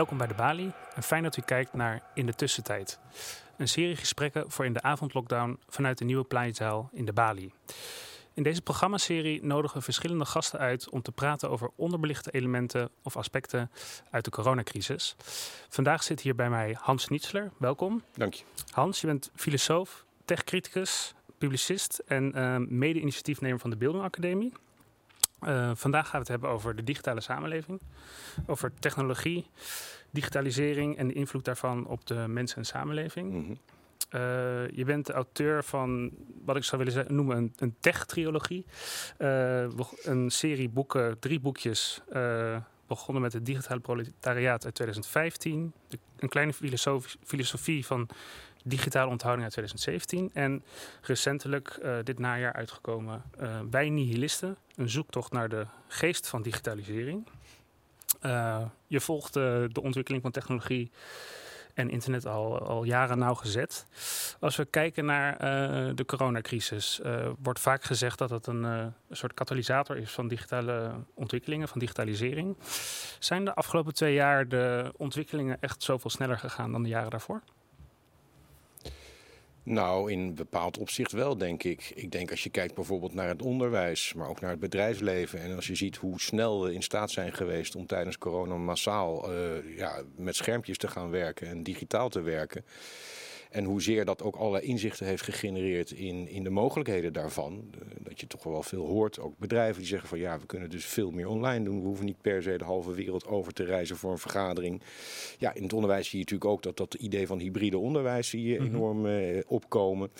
Welkom bij de Bali en fijn dat u kijkt naar In de Tussentijd. Een serie gesprekken voor in de avondlockdown vanuit de nieuwe pleinzaal in de Bali. In deze programmaserie nodigen we verschillende gasten uit om te praten over onderbelichte elementen of aspecten uit de coronacrisis. Vandaag zit hier bij mij Hans Nietzsler. Welkom. Dank je. Hans, je bent filosoof, techcriticus, publicist en uh, mede-initiatiefnemer van de Beelding Academie. Uh, vandaag gaan we het hebben over de digitale samenleving, over technologie, digitalisering en de invloed daarvan op de mensen en samenleving. Mm -hmm. uh, je bent de auteur van wat ik zou willen noemen een, een tech-triologie. Uh, een serie boeken, drie boekjes, begonnen met het digitale proletariaat uit 2015. De, een kleine filosofie, filosofie van digitale onthouding uit 2017. En recentelijk uh, dit najaar uitgekomen uh, Bij Nihilisten. Een zoektocht naar de geest van digitalisering. Uh, je volgt de ontwikkeling van technologie en internet al, al jaren nauwgezet. Als we kijken naar de coronacrisis, wordt vaak gezegd dat het een soort katalysator is van digitale ontwikkelingen, van digitalisering. Zijn de afgelopen twee jaar de ontwikkelingen echt zoveel sneller gegaan dan de jaren daarvoor? Nou, in bepaald opzicht wel, denk ik. Ik denk als je kijkt bijvoorbeeld naar het onderwijs, maar ook naar het bedrijfsleven. En als je ziet hoe snel we in staat zijn geweest om tijdens corona massaal uh, ja, met schermpjes te gaan werken en digitaal te werken. En hoezeer dat ook allerlei inzichten heeft gegenereerd in, in de mogelijkheden daarvan. Dat je toch wel veel hoort. Ook bedrijven die zeggen van ja, we kunnen dus veel meer online doen. We hoeven niet per se de halve wereld over te reizen voor een vergadering. Ja, in het onderwijs zie je natuurlijk ook dat dat idee van hybride onderwijs zie je enorm uh, opkomen.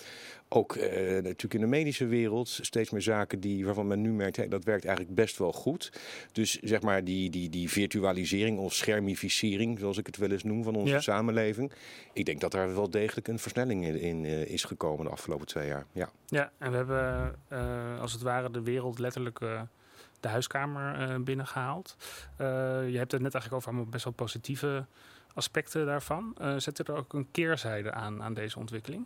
Ook uh, natuurlijk in de medische wereld steeds meer zaken die, waarvan men nu merkt, hey, dat werkt eigenlijk best wel goed. Dus zeg maar die, die, die virtualisering of schermificering, zoals ik het wel eens noem, van onze ja. samenleving. Ik denk dat daar wel degelijk een versnelling in, in uh, is gekomen de afgelopen twee jaar. Ja, ja en we hebben uh, als het ware de wereld letterlijk de huiskamer binnengehaald. je hebt het net eigenlijk over allemaal best wel positieve aspecten daarvan. Uh, zet er ook een keerzijde aan, aan deze ontwikkeling?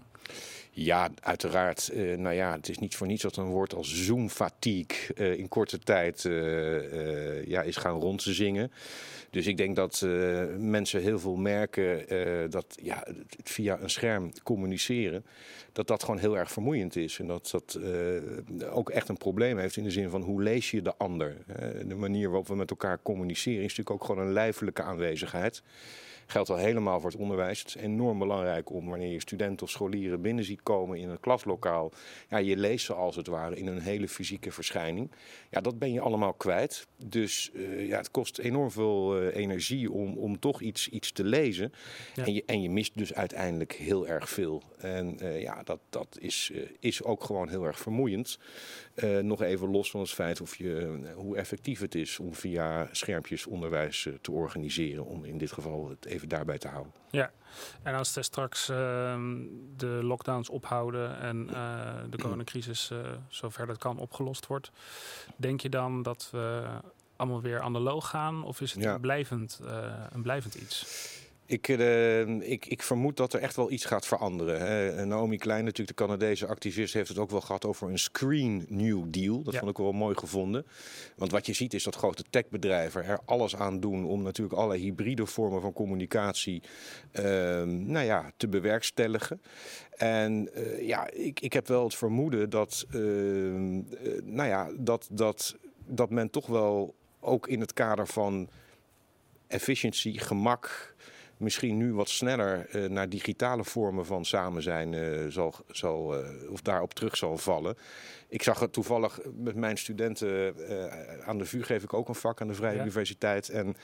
Ja, uiteraard. Uh, nou ja, het is niet voor niets dat een woord als Zoom-fatigue uh, in korte tijd ja, is gaan rondzingen. Dus ik denk dat mensen heel veel merken dat ja, via een scherm communiceren, dat dat gewoon heel erg vermoeiend is. En dat dat ook echt een probleem heeft in de zin van hoe lees je de ander. de manier waarop we met elkaar communiceren is natuurlijk ook gewoon een lijfelijke aanwezigheid geldt al helemaal voor het onderwijs. Het is enorm belangrijk om wanneer je studenten of scholieren binnen ziet komen in een klaslokaal. Ja, je leest ze als het ware in een hele fysieke verschijning. Ja, dat ben je allemaal kwijt. Dus uh, ja, het kost enorm veel uh, energie om, om toch iets, iets te lezen. Ja. En, je, en je mist dus uiteindelijk heel erg veel. En uh, ja, dat, dat is, is ook gewoon heel erg vermoeiend. Nog even los van het feit of je, hoe effectief het is om via schermpjes onderwijs te organiseren. Om in dit geval het even daarbij te houden. Ja, en als er straks uh, de lockdowns ophouden en uh, de coronacrisis, zover dat kan, opgelost wordt, denk je dan dat we allemaal weer analoog gaan? Of is het ja. blijvend, een blijvend iets? Ik, uh, ik, ik, vermoed dat er echt wel iets gaat veranderen. Hè. Naomi Klein, natuurlijk de Canadese activist, heeft het ook wel gehad over een Screen New Deal. Dat ja. vond ik wel mooi gevonden. Want wat je ziet is dat grote techbedrijven er alles aan doen om natuurlijk alle hybride vormen van communicatie uh, nou ja, te bewerkstelligen. En uh, ja, ik, ik heb wel het vermoeden dat, ehm, nou ja, dat, dat, dat men toch wel ook in het kader van efficiëntie, gemak misschien nu wat sneller uh, naar digitale vormen van samen zijn uh, zal, zal, uh, of daarop terug zal vallen. Ik zag het toevallig met mijn studenten aan de VU geef ik ook een vak aan de Vrije ja. Universiteit. En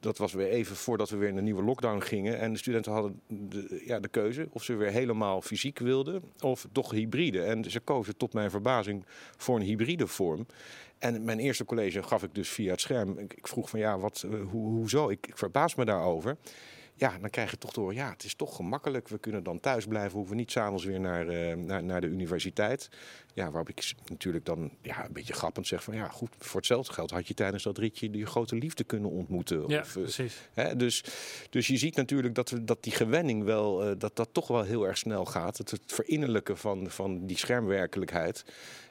dat was weer even voordat we weer in een nieuwe lockdown gingen. En de studenten hadden de, ja, de keuze of ze weer helemaal fysiek wilden of toch hybride. En ze kozen tot mijn verbazing voor een hybride vorm. En mijn eerste college gaf ik dus via het scherm. Ik, vroeg van ja, wat, ho, hoezo? Ik, ik verbaas me daarover. ja, dan krijg je toch door, ja, het is toch gemakkelijk. We kunnen dan thuis blijven, hoeven niet s'avonds weer naar, uh, naar, naar de universiteit. Ja, waarop ik natuurlijk dan ja, een beetje grappend zeg van, ja goed, voor hetzelfde geld had je tijdens dat ritje je grote liefde kunnen ontmoeten. Ja, of, uh, precies. Hè, dus, dus je ziet natuurlijk dat, we, dat die gewenning wel, uh, dat dat toch wel heel erg snel gaat. Het, het verinnerlijken van, van die schermwerkelijkheid.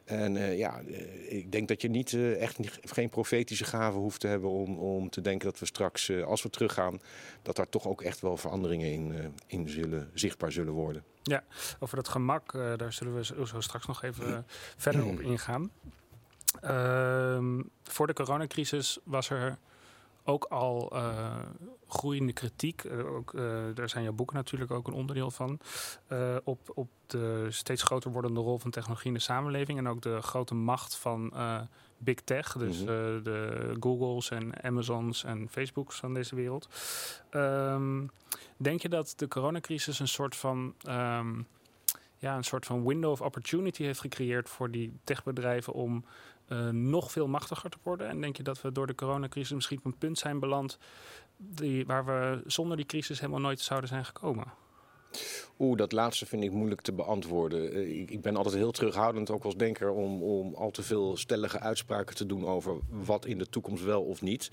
En uh, ja, uh, ik denk dat je niet uh, echt niet, geen profetische gaven hoeft te hebben om, om te denken dat we straks, als we teruggaan, dat daar toch ook echt wel veranderingen in, in zullen, zichtbaar zullen worden. Ja, over dat gemak, daar zullen we zo, straks nog even verder op ingaan. Ehm, voor de coronacrisis was er ook al uh, groeiende kritiek. Uh, ook, uh, daar zijn jouw boeken natuurlijk ook een onderdeel van. op, op de steeds groter wordende rol van technologie in de samenleving. En ook de grote macht van big tech. Dus mm -hmm. de Googles en Amazons en Facebooks van deze wereld. Um, denk je dat de coronacrisis een soort van. Um, ja, een soort van window of opportunity heeft gecreëerd voor die techbedrijven om uh, nog veel machtiger te worden? En denk je dat we door de coronacrisis misschien op een punt zijn beland die, waar we zonder die crisis helemaal nooit zouden zijn gekomen? Oeh, dat laatste vind ik moeilijk te beantwoorden. Uh, ik, ik, ben altijd heel terughoudend, ook als denker, om, om al te veel stellige uitspraken te doen over wat in de toekomst wel of niet.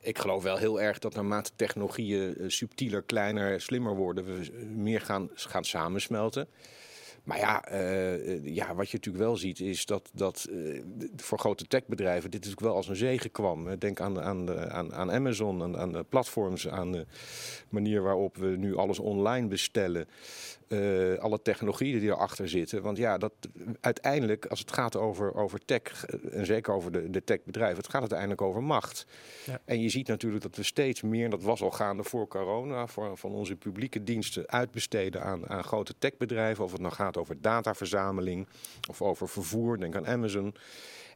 Ik geloof wel heel erg dat naarmate technologieën uh, subtieler, kleiner, slimmer worden, we meer gaan, gaan samensmelten. Maar ja, uh, ja, wat je natuurlijk wel ziet is dat, dat uh, voor grote techbedrijven dit natuurlijk wel als een zegen kwam. Denk aan, aan, de, aan, aan Amazon, aan, aan de platforms, aan de manier waarop we nu alles online bestellen. Uh, alle technologieën die erachter zitten. Want ja, dat, uiteindelijk, als het gaat over, over tech, en zeker over de, de techbedrijven, het gaat uiteindelijk over macht. Ja. En je ziet natuurlijk dat we steeds meer, dat was al gaande voor corona, voor, van onze publieke diensten uitbesteden aan, aan grote techbedrijven. Of het nou gaat over dataverzameling of over vervoer, denk aan Amazon.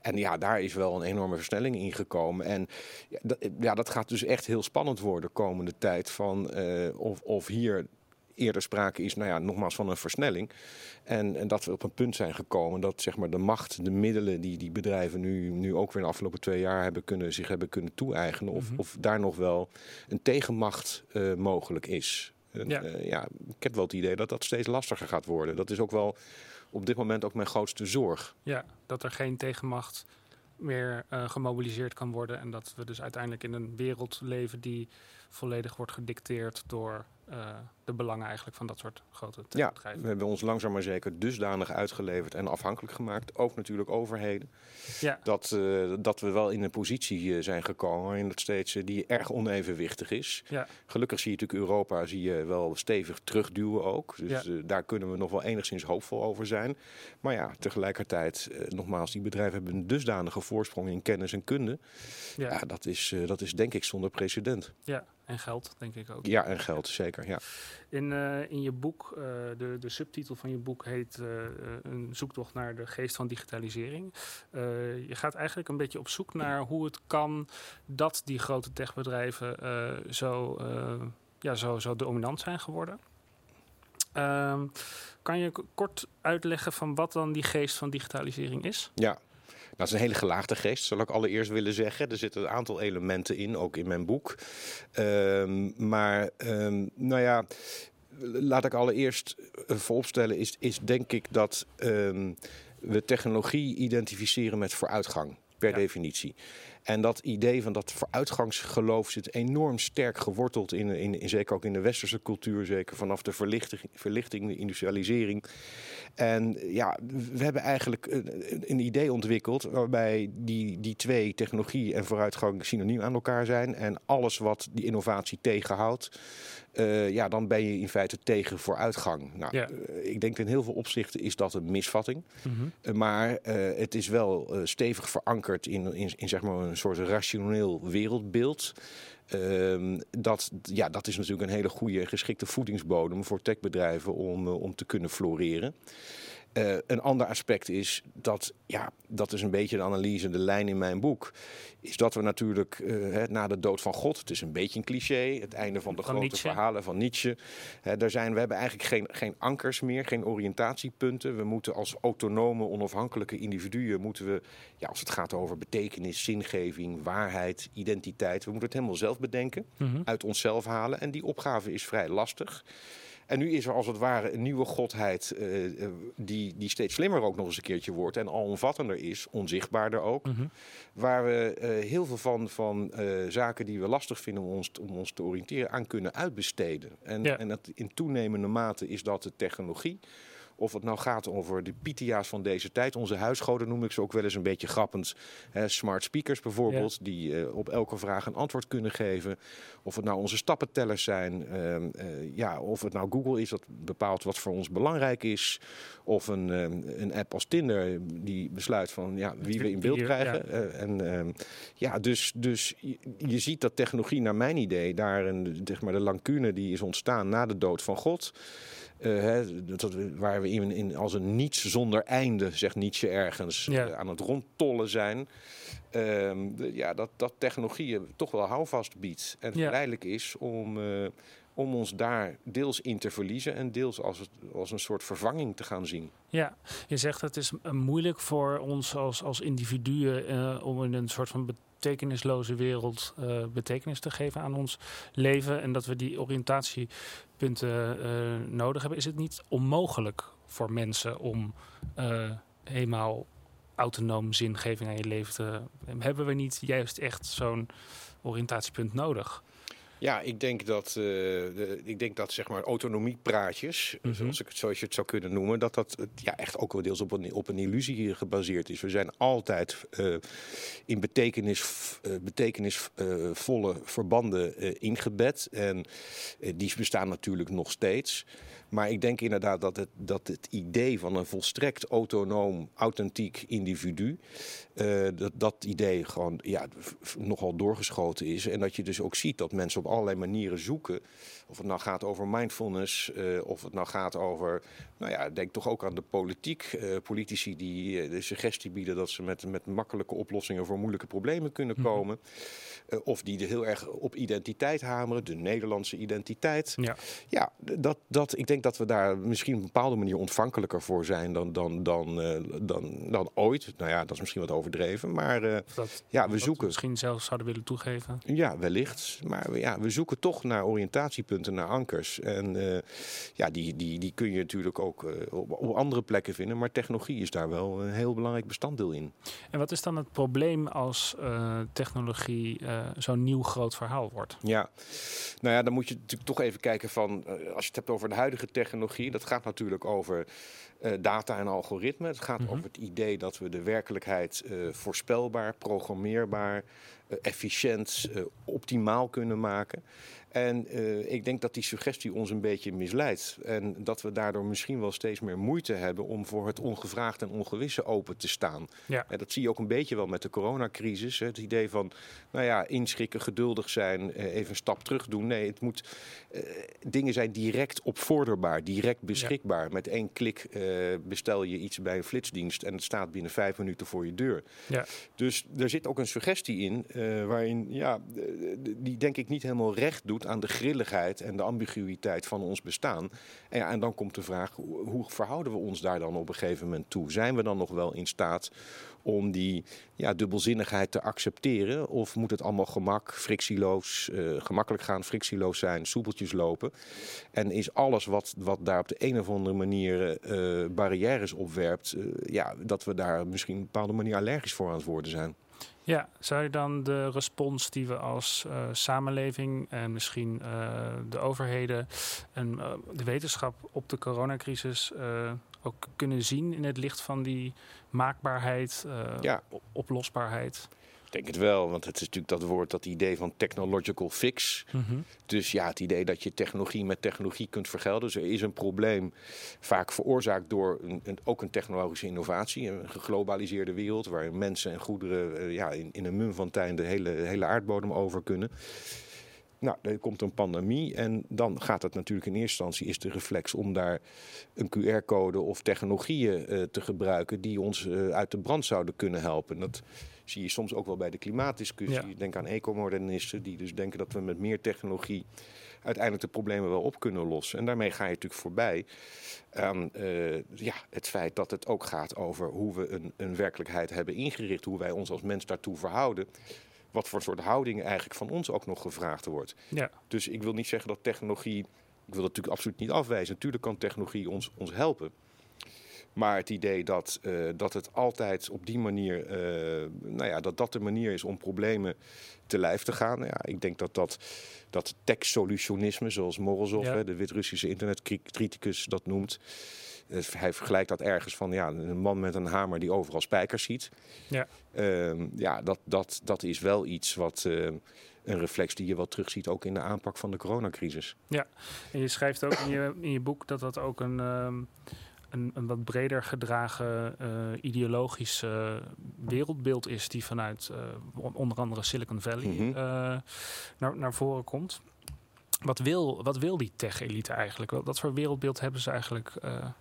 En ja, daar is wel een enorme versnelling in gekomen. En ja, dat, ja, dat gaat dus echt heel spannend worden de komende tijd. Van, uh, of, of hier eerder sprake is, nou ja, nogmaals van een versnelling. En, en, dat we op een punt zijn gekomen dat zeg maar, de macht, de middelen die die bedrijven nu, nu ook weer de afgelopen twee jaar hebben kunnen, zich hebben kunnen toe-eigenen, of, mm-hmm. of daar nog wel een tegenmacht uh, mogelijk is. Ja. Uh, ja, ik heb wel het idee dat dat steeds lastiger gaat worden. Dat is ook wel op dit moment ook mijn grootste zorg. Ja, dat er geen tegenmacht meer uh, gemobiliseerd kan worden. En dat we dus uiteindelijk in een wereld leven die volledig wordt gedicteerd door uh, de belangen eigenlijk van dat soort grote ja, we hebben ons langzaam maar zeker dusdanig uitgeleverd en afhankelijk gemaakt. Ook natuurlijk overheden. Ja. Dat, uh, dat we wel in een positie uh, zijn gekomen waarin dat steeds die erg onevenwichtig is. Ja. Gelukkig zie je natuurlijk Europa zie je wel stevig terugduwen ook. Dus ja. daar kunnen we nog wel enigszins hoopvol over zijn. Maar ja, tegelijkertijd, nogmaals, die bedrijven hebben een dusdanige voorsprong in kennis en kunde. Ja. ja dat, is, dat is denk ik zonder precedent. Ja, en geld, denk ik ook. Ja, en geld, zeker. Ja. In, uh, in je boek, uh, de, de subtitel van je boek heet uh, Een zoektocht naar de geest van digitalisering. je gaat eigenlijk een beetje op zoek naar hoe het kan dat die grote techbedrijven zo, ja, zo, zo dominant zijn geworden. Ehm, kan je kort uitleggen van wat dan die geest van digitalisering is? Ja, dat is een hele gelaagde geest, zal ik allereerst willen zeggen. Er zitten een aantal elementen in, ook in mijn boek. Um, maar, um, nou ja, laat ik allereerst vooropstellen, is, is denk ik dat um, we technologie identificeren met vooruitgang, per ja. definitie. En dat idee van dat vooruitgangsgeloof zit enorm sterk geworteld in, in, in, zeker ook in de westerse cultuur, zeker vanaf de verlichting, verlichting de industrialisering. En ja, we hebben eigenlijk een, een, idee ontwikkeld waarbij die, die twee, technologie en vooruitgang, synoniem aan elkaar zijn. En alles wat die innovatie tegenhoudt, uh, ja, dan ben je in feite tegen vooruitgang. Nou, ja. uh, ik denk in heel veel opzichten is dat een misvatting. Mm-hmm. Uh, maar het is wel stevig verankerd in, in, in zeg maar een soort rationeel wereldbeeld. Uh, dat, ja, dat is natuurlijk een hele goede geschikte voedingsbodem voor techbedrijven om, uh, om te kunnen floreren. Uh, een ander aspect is dat, ja, dat is een beetje de analyse, de lijn in mijn boek. Is dat we natuurlijk uh, na de dood van God, het is een beetje een cliché, het einde van de van grote Nietzsche. verhalen van Nietzsche. Daar zijn, we hebben eigenlijk geen, geen ankers meer, geen oriëntatiepunten. We moeten als autonome, onafhankelijke individuen, moeten we, ja, als het gaat over betekenis, zingeving, waarheid, identiteit, we moeten het helemaal zelf zelf bedenken, Mhm. uit onszelf halen. En die opgave is vrij lastig. En nu is er als het ware een nieuwe godheid eh, eh, die, die steeds slimmer ook nog eens een keertje wordt en alomvattender is, onzichtbaarder ook. Mhm. Waar we eh, heel veel van, van zaken die we lastig vinden om ons, om ons te oriënteren aan kunnen uitbesteden. En, Ja. en dat in toenemende mate is dat de technologie. Of het nou gaat over de Pythia's van deze tijd. Onze huisgoden noem ik ze ook wel eens een beetje grappend. Hè, smart speakers bijvoorbeeld, die eh, op elke vraag een antwoord kunnen geven. Of het nou onze stappentellers zijn. ehm, eh, ja, of het nou Google is dat bepaalt wat voor ons belangrijk is. Of een, ehm, een app als Tinder die besluit van ja, wie we in beeld Video, ja. krijgen. Eh, en ehm, ja, dus, dus je, je ziet dat technologie, naar mijn idee, daar een, zeg maar, de lancune die is ontstaan na de dood van God. hè, dat, dat we- waar we in, in als een niets zonder einde, zegt Nietzsche ergens, Ja. eh, aan het rondtollen zijn. Ehm, de- ja, dat, dat technologie toch wel houvast biedt. En Ja. verleidelijk is om, eh, om ons daar deels in te verliezen en deels als, het, als een soort vervanging te gaan zien. Ja, je zegt het is eh, moeilijk voor ons als, als individuen om in een soort van betekenisloze wereld betekenis te geven aan ons leven en dat we die oriëntatiepunten nodig hebben. Is het niet onmogelijk voor mensen om eh, helemaal autonoom zingeving aan je leven te hebben we niet juist echt zo'n oriëntatiepunt nodig? Ja, ik denk dat, eh, de, ik denk dat zeg maar autonomiepraatjes, Mhm. zoals, ik het, zoals je het zou kunnen noemen, dat dat eh, ja, echt ook wel deels op een, op een illusie gebaseerd is. We zijn altijd eh, in betekenis, eh, betekenisvolle verbanden eh, ingebed. En eh, die bestaan natuurlijk nog steeds. Maar ik denk inderdaad dat het, dat het idee van een volstrekt autonoom, authentiek individu, eh, dat dat idee gewoon ja, nogal doorgeschoten is. En dat je dus ook ziet dat mensen op allerlei manieren zoeken. Of het nou gaat over mindfulness, eh, of het nou gaat over, nou ja, denk toch ook aan de politiek. eh, politici die de suggestie bieden dat ze met, met makkelijke oplossingen voor moeilijke problemen kunnen Mhm. komen. Of die er heel erg op identiteit hameren, de Nederlandse identiteit. Ja. Ja, dat, dat, ik denk dat we daar misschien op een bepaalde manier ontvankelijker voor zijn dan, dan, dan, dan, dan ooit. Nou ja, dat is misschien wat overdreven, maar eh, Dat, ja, we zoeken. misschien zelfs zouden willen toegeven. Ja, wellicht. Maar we- ja, we zoeken toch naar oriëntatiepunten, naar ankers. En eh, ja, die, die, die kun je natuurlijk ook eh, op, andere plekken vinden. Maar technologie is daar wel een heel belangrijk bestanddeel in. En wat is dan het probleem als technologie zo'n nieuw groot verhaal wordt? Ja, nou ja, dan moet je natuurlijk toch even kijken van, als je het hebt over de huidige technologie, dat gaat natuurlijk over data en algoritme. Het gaat Mhm. over het idee dat we de werkelijkheid eh, voorspelbaar, programmeerbaar, eh, efficiënt, eh, optimaal kunnen maken. En eh, ik denk dat die suggestie ons een beetje misleidt. En dat we daardoor misschien wel steeds meer moeite hebben om voor het ongevraagd en ongewisse open te staan. Ja. En dat zie je ook een beetje wel met de coronacrisis. Het idee van, nou ja, inschikken, geduldig zijn, eh, even een stap terug doen. Nee, het moet, eh, dingen zijn direct opvorderbaar, direct beschikbaar. Met één klik eh, bestel je iets bij een flitsdienst en het staat binnen vijf minuten voor je deur. Ja. Dus er zit ook een suggestie in eh, waarin, ja, die denk ik niet helemaal recht doet aan de grilligheid en de ambiguïteit van ons bestaan. En, dan komt de vraag, hoe, verhouden we ons daar dan op een gegeven moment toe? Zijn we dan nog wel in staat om die ja, dubbelzinnigheid te accepteren? Of moet het allemaal gemak, frictieloos, eh, gemakkelijk gaan, frictieloos zijn, soepeltjes lopen? En is alles wat, wat daar op de een of andere manier eh, barrières opwerpt, ja, dat we daar misschien op een bepaalde manier allergisch voor aan het worden zijn? Ja, zou je dan de respons die we als eh, samenleving en misschien eh, de overheden en eh, de wetenschap op de coronacrisis ook kunnen zien in het licht van die maakbaarheid, Ja. oplosbaarheid? Ik denk het wel, want het is natuurlijk dat woord, dat idee van technological fix. Mhm. Dus ja, het idee dat je technologie met technologie kunt vergelden. Dus er is een probleem, vaak veroorzaakt door een, een- ook een technologische innovatie. Een geglobaliseerde wereld waar mensen en goederen eh, ja, in, in een mum van tijd de hele, hele aardbodem over kunnen. Nou, er komt een pandemie en dan gaat het natuurlijk in eerste instantie is de reflex om daar een QR-code of technologieën eh, te gebruiken die ons eh, uit de brand zouden kunnen helpen. Dat zie je soms ook wel bij de klimaatdiscussie. Ja. Denk aan ecomodernisten die dus denken dat we met meer technologie uiteindelijk de problemen wel op kunnen lossen. En daarmee ga je natuurlijk voorbij aan eh, ja, het feit dat het ook gaat over hoe we een, een werkelijkheid hebben ingericht, hoe wij ons als mens daartoe verhouden. wat voor soort houding eigenlijk van ons ook nog gevraagd wordt. Ja. Dus ik wil niet zeggen dat technologie, ik wil dat natuurlijk absoluut niet afwijzen. Natuurlijk kan technologie ons, ons helpen. Maar het idee dat, uh, dat het altijd op die manier, uh, nou ja, dat dat de manier is om problemen te lijf te gaan. Ja, ik denk dat dat, dat tech-solutionisme, zoals Morozov, ja. de Wit-Russische internetcriticus, dat noemt. Uh, hij vergelijkt dat ergens van ja, een man met een hamer die overal spijkers ziet. Ja, ja dat, dat, dat is wel iets wat een reflex die je wel terugziet ook in de aanpak van de coronacrisis. Ja, en je schrijft ook in je, in je boek dat dat ook een. Um een, een, wat breder gedragen uh, ideologisch uh, wereldbeeld is, die vanuit uh, onder andere Silicon Valley mm -hmm. naar, naar voren komt. Wat wil, wat wil die tech-elite eigenlijk? Wat voor wereldbeeld hebben ze eigenlijk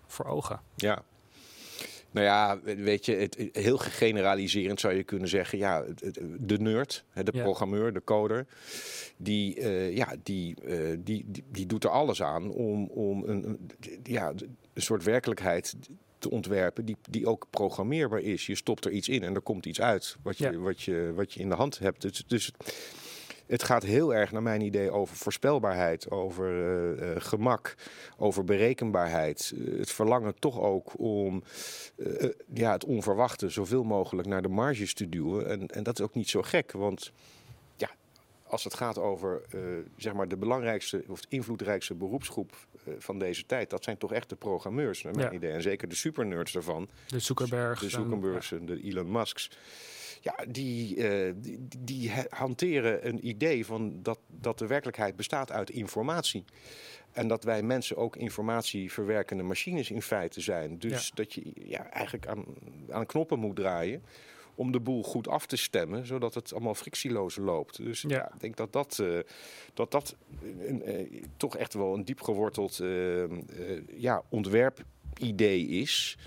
voor ogen? Ja, nou ja, weet je, het, heel gegeneraliserend zou je kunnen zeggen, ja, de nerd, de ja. programmeur, de coder, die, uh, ja, die, uh, die, die, die, doet er alles aan om, om een, ja, een soort werkelijkheid te ontwerpen die, die ook programmeerbaar is. Je stopt er iets in en er komt iets uit wat je, ja. wat je, wat je in de hand hebt. Dus, dus het gaat heel erg, naar mijn idee, over voorspelbaarheid, over uh, uh, gemak, over berekenbaarheid. Uh, het verlangen toch ook om ja, het onverwachte zoveel mogelijk naar de marges te duwen. En, en dat is ook niet zo gek, want ja, als het gaat over zeg maar de belangrijkste of de invloedrijkste beroepsgroep van deze tijd, dat zijn toch echt de programmeurs, naar mijn ja. idee. En zeker de supernerds daarvan. De Zuckerbergs. De Zuckerbergs en de Elon Musks ja, die, uh, die, die, hanteren een idee van dat, dat de werkelijkheid bestaat uit informatie. En dat wij mensen ook informatieverwerkende machines in feite zijn. Dus ja. dat je ja, eigenlijk aan, aan knoppen moet draaien om de boel goed af te stemmen, zodat het allemaal frictieloos loopt. Dus ja, ja ik denk dat dat, uh, dat, dat uh, toch echt wel een diep geworteld ja, ontwerpidee is.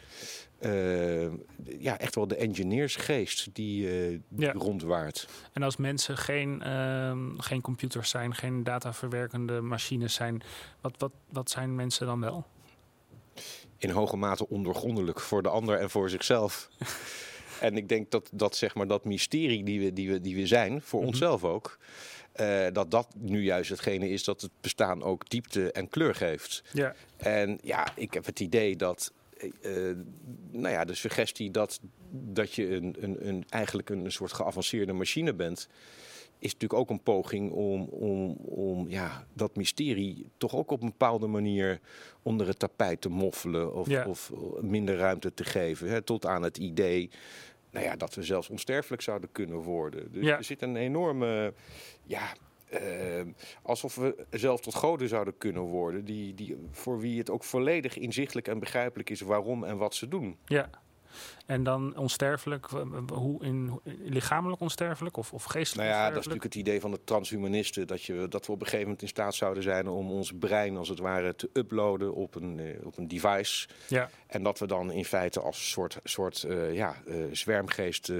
Uh, ja, echt wel de engineersgeest die, uh, die ja. rondwaart. En als mensen geen, uh, geen computers zijn, geen dataverwerkende machines zijn, wat, wat, wat zijn mensen dan wel? In hoge mate ondergrondelijk voor de ander en voor zichzelf. en ik denk dat, dat, zeg maar, dat mysterie die we, die we, die we zijn, voor mm -hmm. onszelf ook, uh, dat dat nu juist hetgene is dat het bestaan ook diepte en kleur geeft. Ja. En ja, ik heb het idee dat uh, nou ja, de suggestie dat, dat je een, een, een, eigenlijk een, een soort geavanceerde machine bent, is natuurlijk ook een poging om, om, om ja, dat mysterie toch ook op een bepaalde manier onder het tapijt te moffelen of, ja. of minder ruimte te geven. Hè, tot aan het idee nou ja, dat we zelfs onsterfelijk zouden kunnen worden. Dus ja. er zit een enorme ja, uh, alsof we zelf tot goden zouden kunnen worden, die, die, voor wie het ook volledig inzichtelijk en begrijpelijk is waarom en wat ze doen. Ja. En dan onsterfelijk, hoe in, lichamelijk onsterfelijk of, of geestelijk Nou ja, dat is natuurlijk het idee van de transhumanisten. Dat, je, dat we op een gegeven moment in staat zouden zijn om ons brein als het ware te uploaden op een, uh, op een device. Ja. En dat we dan in feite als soort, soort uh, ja, uh, zwermgeest,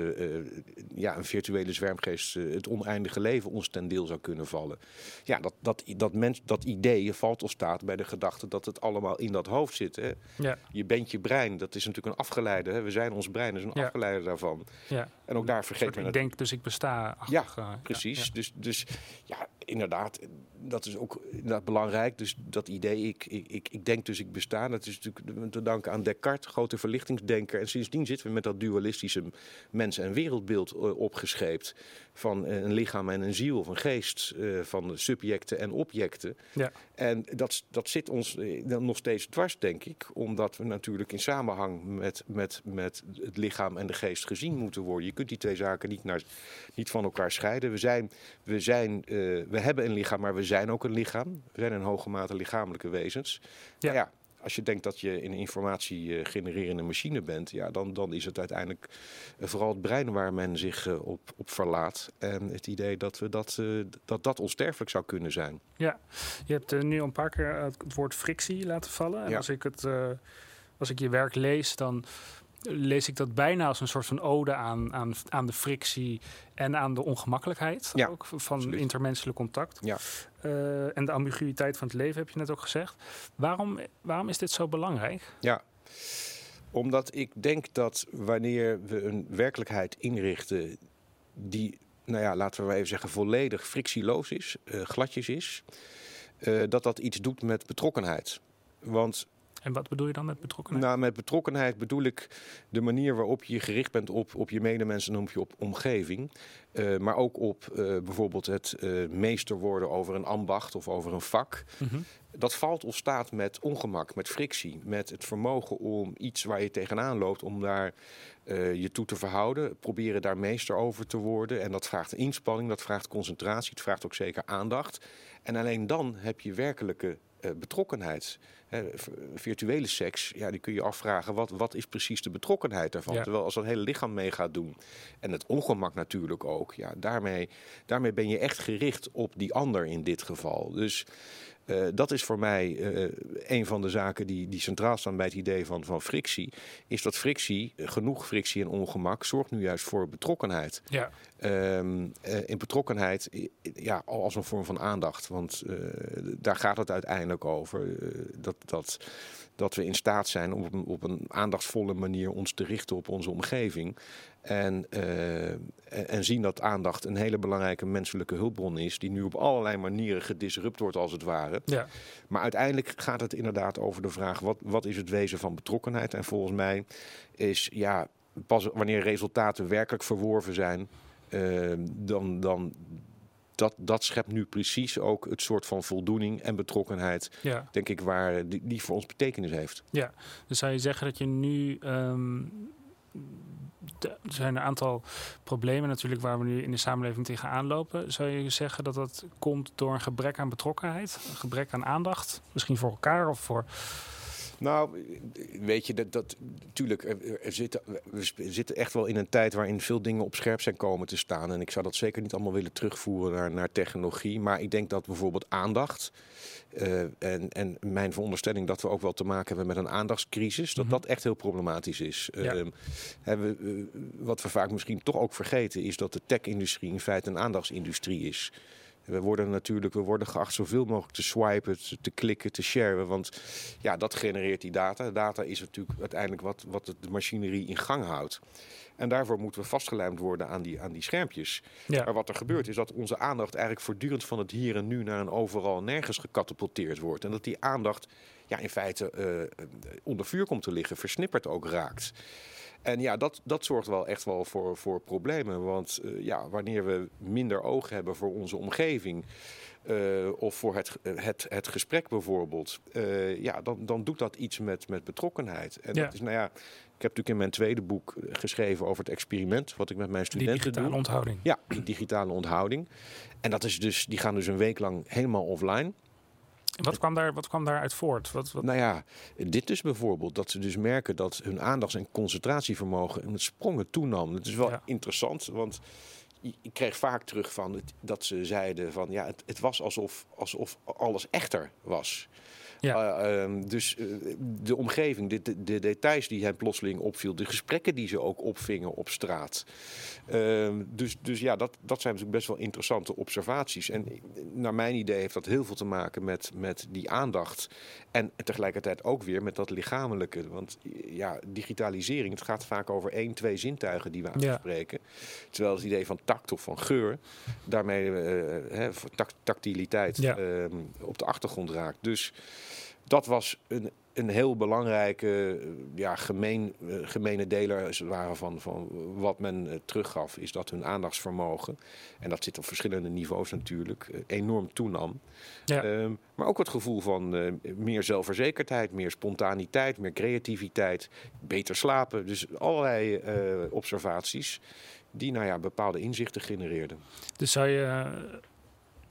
ja, een virtuele zwermgeest, het oneindige leven ons ten deel zou kunnen vallen. Ja, dat, dat, dat, mens, dat idee valt of staat bij de gedachte dat het allemaal in dat hoofd zit. Hè? Ja. Je bent je brein, dat is natuurlijk een afgeleide. Hè? We zijn ons brein, is een ja. afgeleide daarvan. Ja. En ook daar vergeet men Ik denk dus ik besta. Ja, precies. Ja, Dus, dus ja, inderdaad, dat is ook inderdaad belangrijk. Dus dat idee, ik, ik, ik denk dus ik besta, dat is natuurlijk te danken aan Descartes, grote verlichtingsdenker. En sindsdien zitten we met dat dualistische mens- en wereldbeeld uh, opgescheept. Van uh, een lichaam en een ziel, of een geest, uh, van subjecten en objecten. Ja. En dat, dat zit ons nog steeds dwars, denk ik. Omdat we natuurlijk in samenhang met, met, met het lichaam en de geest gezien moeten worden. Je kunt die twee zaken niet, naar, niet van elkaar scheiden. We, zijn, we, zijn, we hebben een lichaam, maar we zijn ook een lichaam. We zijn in hoge mate lichamelijke wezens. Ja. ja als je denkt dat je een informatie genererende machine bent, ja, dan, dan is het uiteindelijk vooral het brein waar men zich uh, op, op verlaat. En het idee dat, we dat, dat dat onsterfelijk zou kunnen zijn. Ja, je hebt nu een paar keer het woord frictie laten vallen. En Ja. als, ik het, als ik je werk lees, dan lees ik dat bijna als een soort van ode aan, aan, aan de frictie en aan de ongemakkelijkheid Ja, ook van absoluut. intermenselijk contact. Ja. Uh, en de ambiguïteit van het leven heb je net ook gezegd. Waarom, waarom is dit zo belangrijk? Ja, omdat ik denk dat wanneer we een werkelijkheid inrichten die nou ja, laten we even zeggen, volledig frictieloos is, uh, gladjes is, uh, dat dat iets doet met betrokkenheid. Want en wat bedoel je dan met betrokkenheid? Nou, met betrokkenheid bedoel ik de manier waarop je gericht bent op, op je medemensen en op je op omgeving. Uh, maar ook op uh, bijvoorbeeld het uh, meester worden over een ambacht of over een vak. Mm -hmm. Dat valt of staat met ongemak, met frictie, met het vermogen om iets waar je tegenaan loopt, om daar je toe te verhouden. Proberen daar meester over te worden. En dat vraagt inspanning, dat vraagt concentratie, het vraagt ook zeker aandacht. En alleen dan heb je werkelijke betrokkenheid virtuele seks, ja, die kun je afvragen, wat, wat is precies de betrokkenheid daarvan? Ja. Terwijl als dat hele lichaam mee gaat doen, en het ongemak natuurlijk ook, ja, daarmee, daarmee ben je echt gericht op die ander in dit geval. Dus uh, dat is voor mij uh, een van de zaken die, die centraal staan bij het idee van, van frictie. Is dat frictie, genoeg frictie en ongemak, zorgt nu juist voor betrokkenheid. Ja. Um, uh, in betrokkenheid ja, als een vorm van aandacht. Want daar gaat het uiteindelijk over. dat, dat, dat we in staat zijn om op een, op een aandachtsvolle manier ons te richten op onze omgeving. En, uh, en zien dat aandacht een hele belangrijke menselijke hulpbron is, die nu op allerlei manieren gedisrupt wordt, als het ware. Ja. Maar uiteindelijk gaat het inderdaad over de vraag: wat, wat is het wezen van betrokkenheid? En volgens mij is ja, pas wanneer resultaten werkelijk verworven zijn, uh, dan, dan, dat, dat schept nu precies ook het soort van voldoening en betrokkenheid, ja. denk ik, waar die, die, voor ons betekenis heeft. Ja, dus zou je zeggen dat je nu. Um, er zijn een aantal problemen natuurlijk waar we nu in de samenleving tegenaan lopen. Zou je zeggen dat dat komt door een gebrek aan betrokkenheid, een gebrek aan aandacht, misschien voor elkaar of voor nou, weet je, dat, dat natuurlijk, er we zitten echt wel in een tijd waarin veel dingen op scherp zijn komen te staan. En ik zou dat zeker niet allemaal willen terugvoeren naar, naar technologie. Maar ik denk dat bijvoorbeeld aandacht. Uh, en, en mijn veronderstelling dat we ook wel te maken hebben met een aandachtscrisis, dat mm -hmm. dat echt heel problematisch is. Ja. Uh, hebben, uh, wat we vaak misschien toch ook vergeten, is dat de tech-industrie in feite een aandachtsindustrie is. We worden natuurlijk we worden geacht zoveel mogelijk te swipen, te, klikken, te sharen. Want ja, dat genereert die data. Data is natuurlijk uiteindelijk wat, wat de machinerie in gang houdt. En daarvoor moeten we vastgelijmd worden aan die, aan die schermpjes. Ja. Maar wat er gebeurt is dat onze aandacht eigenlijk voortdurend van het hier en nu naar een overal nergens gecatapulteerd wordt. En dat die aandacht ja, in feite uh, onder vuur komt te liggen, versnipperd ook raakt. En ja, dat, dat zorgt wel echt wel voor, voor problemen. Want uh, ja, wanneer we minder oog hebben voor onze omgeving. Uh, of voor het, het, het gesprek bijvoorbeeld. Uh, ja, dan, dan doet dat iets met, met betrokkenheid. En ja. dat is, nou ja, ik heb natuurlijk in mijn tweede boek geschreven over het experiment. Wat ik met mijn studenten Die digitale doe. onthouding. Ja, die digitale onthouding. En dat is dus, die gaan dus een week lang helemaal offline. Wat kwam, daar, wat kwam daaruit voort? Wat, wat... Nou ja, dit dus bijvoorbeeld. Dat ze dus merken dat hun aandachts- en concentratievermogen met sprongen toenam. Dat is wel ja. interessant, want ik kreeg vaak terug van het, dat ze zeiden van ja, het, het was alsof, alsof alles echter was. Ja. Uh, um, dus uh, de omgeving, de, de, de, details die hen plotseling opviel, de gesprekken die ze ook opvingen op straat. Uh, dus, dus ja, dat, dat zijn natuurlijk best wel interessante observaties. En naar mijn idee heeft dat heel veel te maken met, met die aandacht. En tegelijkertijd ook weer met dat lichamelijke. Want ja, digitalisering, het gaat vaak over één, twee zintuigen die we aanspreken. Ja. Terwijl het idee van tact of van geur, daarmee hè, tact, tactiliteit ja. Ehm, op de achtergrond raakt. Dus dat was een, een heel belangrijke, ja, gemeen, gemene deler waren van, van wat men teruggaf, is dat hun aandachtsvermogen, en dat zit op verschillende niveaus natuurlijk, enorm toenam. Ja. Um, maar ook het gevoel van uh, meer zelfverzekerdheid, meer spontaniteit, meer creativiteit, beter slapen. Dus allerlei uh, observaties die nou ja, bepaalde inzichten genereerden. Dus zou je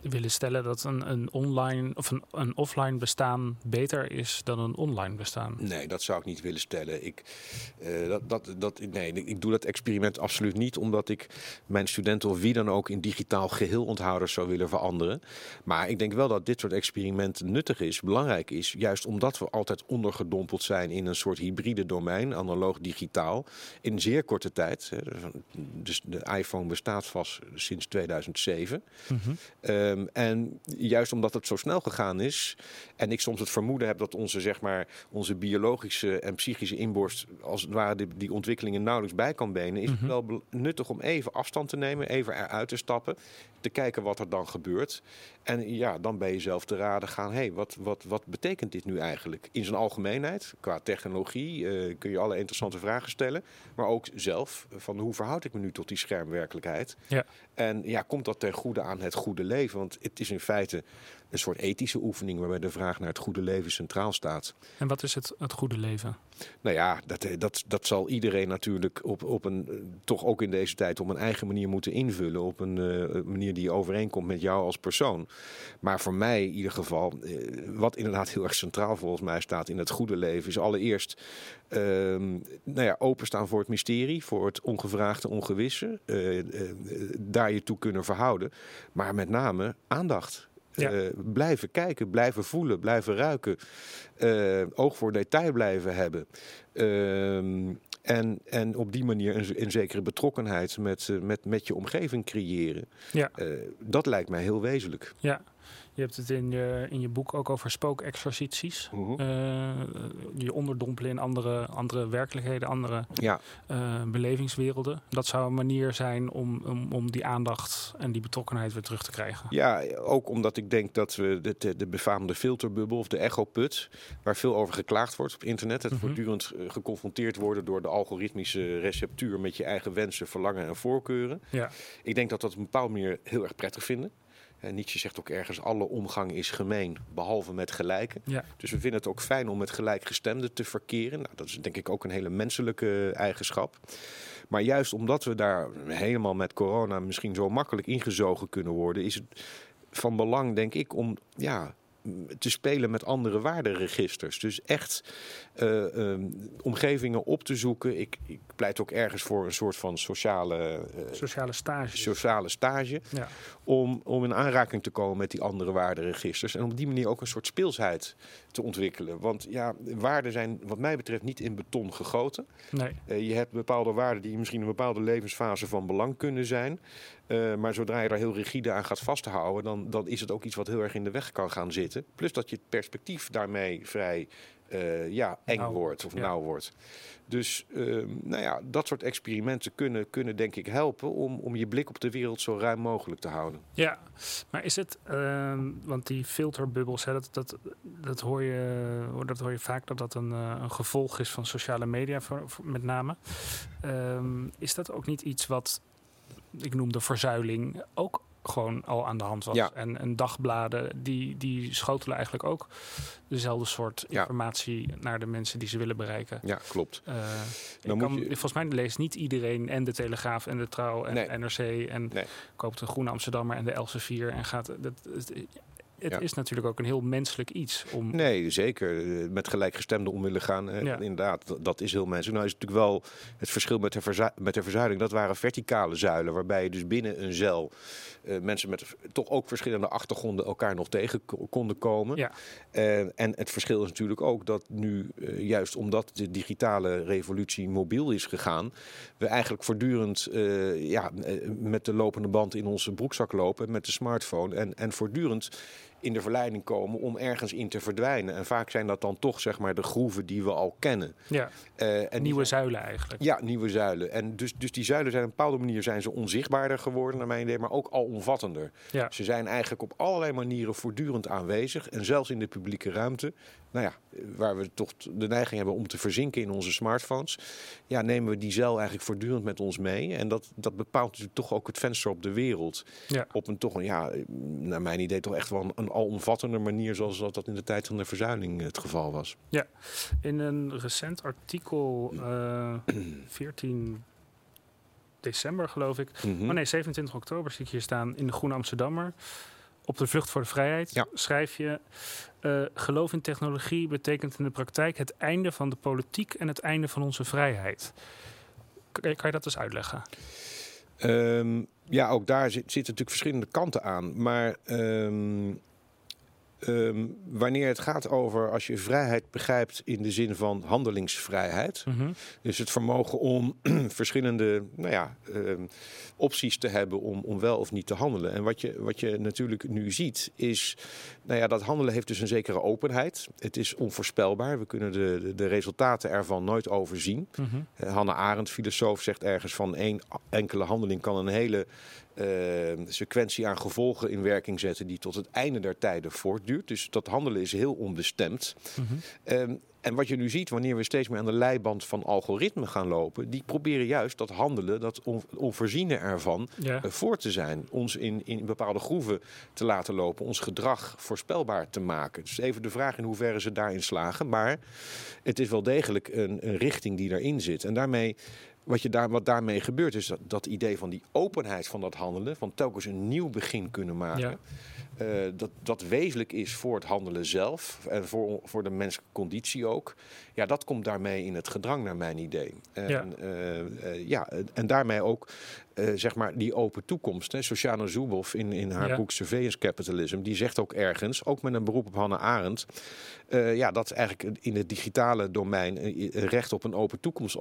willen stellen dat een, een online of een, een offline bestaan beter is dan een online bestaan? Nee, dat zou ik niet willen stellen. Ik, uh, dat, dat, dat, nee, ik doe dat experiment absoluut niet omdat ik mijn studenten of wie dan ook in digitaal geheel onthouders zou willen veranderen. Maar ik denk wel dat dit soort experimenten nuttig is, belangrijk is, juist omdat we altijd ondergedompeld zijn in een soort hybride domein, analoog-digitaal, in zeer korte tijd. Dus de iPhone bestaat vast sinds 2007. Mm -hmm. uh, Ehm, en juist omdat het zo snel gegaan is en ik soms het vermoeden heb dat onze, zeg maar, onze biologische en psychische inborst als het ware die, die ontwikkelingen nauwelijks bij kan benen, is het Mhm. wel nuttig om even afstand te nemen, even eruit te stappen, te kijken wat er dan gebeurt. En ja, dan bij jezelf te raden gaan, hé, hey, wat, wat, wat betekent dit nu eigenlijk? In zijn algemeenheid, qua technologie, eh, kun je alle interessante vragen stellen. Maar ook zelf, van hoe verhoud ik me nu tot die schermwerkelijkheid? Ja. En ja, komt dat ten goede aan het goede leven? Want het is in feite een soort ethische oefening waarbij de vraag naar het goede leven centraal staat. En wat is het, het goede leven? Nou ja, dat, eh, dat, dat zal iedereen natuurlijk op, op een, eh, toch ook in deze tijd op een eigen manier moeten invullen. Op een eh, manier die overeenkomt met jou als persoon. Maar voor mij in ieder geval, wat inderdaad heel erg centraal volgens mij staat in het goede leven, is allereerst ehm, nou ja, openstaan voor het mysterie, voor het ongevraagde, ongewisse. daar je toe kunnen verhouden. Maar met name aandacht. Ja. Eh, blijven kijken, blijven voelen, blijven ruiken. eh, oog voor detail blijven hebben. Ehm, en, en op die manier een, een zekere betrokkenheid met, met, met je omgeving creëren. Ja. Eh, dat lijkt mij heel wezenlijk. Ja, je hebt het in je, in je boek ook over spookexercities. Eh, je onderdompelen in andere, andere werkelijkheden, andere Ja, eh, belevingswerelden. Dat zou een manier zijn om, om, om die aandacht en die betrokkenheid weer terug te krijgen. ja, ook omdat ik denk dat we de, de, de befaamde filterbubbel of de echoput, waar veel over geklaagd wordt op internet, het Mhm. voortdurend eh, geconfronteerd worden door de algoritmische receptuur met je eigen wensen, verlangen en voorkeuren. Ja, Ik denk dat dat op een bepaalde manier heel erg prettig vinden. En Nietzsche zegt ook ergens: alle omgang is gemeen, behalve met gelijken. ja, Dus we vinden het ook fijn om met gelijkgestemden te verkeren. Nou, dat is denk ik ook een hele menselijke eigenschap. Maar juist omdat we daar helemaal met corona misschien zo makkelijk ingezogen kunnen worden, is het van belang, denk ik, om ja, te spelen met andere waarderegisters. Dus echt eh, ehm, omgevingen op te zoeken. Ik, ik pleit ook ergens voor een soort van sociale, eh, sociale stage. sociale stage Ja, om, om in aanraking te komen met die andere waarderegisters. En op die manier ook een soort speelsheid te ontwikkelen. Want ja, waarden zijn wat mij betreft niet in beton gegoten. nee, Eh, je hebt bepaalde waarden die misschien in een bepaalde levensfase van belang kunnen zijn. Eh, maar zodra je daar heel rigide aan gaat vasthouden, dan, dan is het ook iets wat heel erg in de weg kan gaan zitten. Plus dat je het perspectief daarmee vrij eh, ja, eng wordt of ja. nauw wordt. Dus ehm, nou ja, dat soort experimenten kunnen, kunnen denk ik helpen om, om je blik op de wereld zo ruim mogelijk te houden. Ja, maar is het, ehm, want die filterbubbels, hè, dat, dat, dat, hoor je, dat hoor je vaak dat dat een, eh, een gevolg is van sociale media, voor, voor- met name. Ehm, is dat ook niet iets wat, ik noemde verzuiling, ook gewoon al aan de hand was? Ja. En, en dagbladen, die, die schotelen eigenlijk ook dezelfde soort Ja. informatie naar de mensen die ze willen bereiken. Ja, klopt. Ik Dan moet kan, je- Volgens mij leest niet iedereen en de Telegraaf en de Trouw en Nee. NRC en Nee. koopt de Groene Amsterdammer en de Elsevier en gaat. Dat, het Ja. is natuurlijk ook een heel menselijk iets om. Nee, zeker. Eh, Met gelijkgestemden om willen gaan. eh, Ja. Inderdaad, dat- is heel menselijk. Nou is het natuurlijk wel het verschil met de, verzu- met de verzuiling. Dat waren verticale zuilen, waarbij je dus binnen een cel eh, mensen met toch ook verschillende achtergronden elkaar nog tegen ko- konden komen. Ja. Eh, en het verschil is natuurlijk ook dat nu, juist omdat de digitale revolutie mobiel is gegaan, we eigenlijk voortdurend ja, met de lopende band in onze broekzak lopen, met de smartphone. En, en voortdurend in de verleiding komen om ergens in te verdwijnen. En vaak zijn dat dan toch zeg maar de groeven die we al kennen. Ja, Eh, en nieuwe zijn- zuilen eigenlijk. ja, nieuwe zuilen. En dus, dus die zuilen zijn op een bepaalde manier zijn ze onzichtbaarder geworden, naar mijn idee, maar ook alomvattender. Ja. Ze zijn eigenlijk op allerlei manieren voortdurend aanwezig. En zelfs in de publieke ruimte, nou ja, waar we toch de neiging hebben om te verzinken in onze smartphones, ja, nemen we die zeil eigenlijk voortdurend met ons mee. En dat, dat bepaalt natuurlijk toch ook het venster op de wereld. Ja. Op een toch, een, ja, naar mijn idee, toch echt wel een, een alomvattender manier, zoals dat, dat in de tijd van de verzuiling het geval was. In een recent artikel, eh 14 december geloof ik. Mhm. Oh nee, 27 oktober zie ik hier staan in de Groene Amsterdammer. Op de vlucht voor de vrijheid Ja. schrijf je: eh, Geloof in technologie betekent in de praktijk het einde van de politiek en het einde van onze vrijheid. Kan kan je dat eens uitleggen? Ehm, ja, ook daar zit, zitten natuurlijk verschillende kanten aan. Maar ehm, ehm, wanneer het gaat over als je vrijheid begrijpt in de zin van handelingsvrijheid. Mhm. Dus het vermogen om verschillende nou ja, ehm, opties te hebben om, om wel of niet te handelen. En wat je, wat je natuurlijk nu ziet is, nou ja, dat handelen heeft dus een zekere openheid. Het is onvoorspelbaar. We kunnen de, de, de resultaten ervan nooit overzien. Mhm. Eh, Hannah Arendt, filosoof, zegt ergens van één enkele handeling kan een hele eh, sequentie aan gevolgen in werking zetten die tot het einde der tijden Dus dat handelen is heel onbestemd. Mhm. Ehm, en wat je nu ziet, wanneer we steeds meer aan de leiband van algoritmen gaan lopen, die proberen juist dat handelen, dat on, onvoorziene ervan, Ja. eh, voor te zijn. Ons in, in bepaalde groeven te laten lopen, ons gedrag voorspelbaar te maken. Dus even de vraag in hoeverre ze daarin slagen. Maar het is wel degelijk een, een richting die daarin zit. En daarmee. Wat, je daar, wat daarmee gebeurt is dat, dat idee van die openheid van dat handelen, van telkens een nieuw begin kunnen maken. Ja. Eh, dat, dat wezenlijk is voor het handelen zelf en voor, voor de menselijke conditie ook. Ja, dat komt daarmee in het gedrang, naar mijn idee. En, Ja. eh, eh, ja, en daarmee ook eh, zeg maar die open toekomst. Hè. Shoshana Zuboff in, in haar Ja. boek Surveillance Capitalism, die zegt ook ergens, ook met een beroep op Hannah Arendt, eh, ja, dat eigenlijk in het digitale domein eh, recht op een open toekomst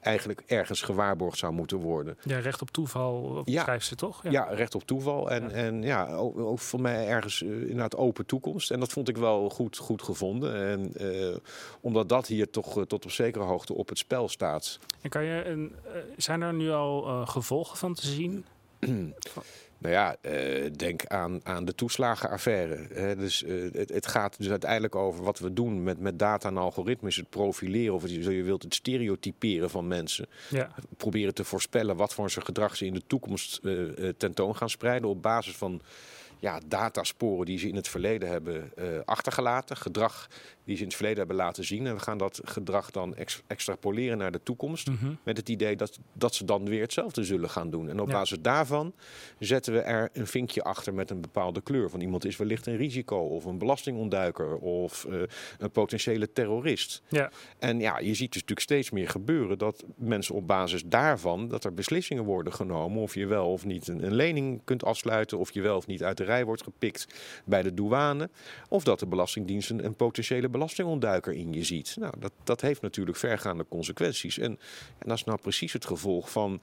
eigenlijk ergens gewaarborgd zou moeten worden. ja, recht op toeval Ja. schrijft ze toch? Ja, recht op toeval. En Ja. en ja ook, ook voor mij ergens uh, inderdaad open toekomst. En dat vond ik wel goed, goed gevonden. En omdat dat hier toch tot op zekere hoogte op het spel staat. En kan je zijn er nu al uh, gevolgen van te zien? Nou ja, uh, denk aan, aan de toeslagenaffaire. Hè. Dus, uh, het, het, gaat dus uiteindelijk over wat we doen met, met data en algoritmes. Het profileren of het, je wilt het stereotyperen van mensen. Ja. Proberen te voorspellen wat voor zijn gedrag ze in de toekomst uh, tentoon gaan spreiden. Op basis van ja, datasporen die ze in het verleden hebben achtergelaten. Gedrag die ze in het verleden hebben laten zien. En we gaan dat gedrag dan ex extrapoleren naar de toekomst. Mm -hmm. Met het idee dat, dat ze dan weer hetzelfde zullen gaan doen. En op ja. basis daarvan zetten we er een vinkje achter met een bepaalde kleur. Van iemand is wellicht een risico of een belastingontduiker of uh, een potentiële terrorist. Ja. En ja, je ziet dus natuurlijk steeds meer gebeuren dat mensen op basis daarvan dat er beslissingen worden genomen. Of je wel of niet een, een lening kunt afsluiten. Of je wel of niet uit de wordt gepikt bij de douane. Of dat de Belastingdienst een, een potentiële belastingontduiker in je ziet. Nou, dat, dat heeft natuurlijk vergaande consequenties. En, en dat is nou precies het gevolg van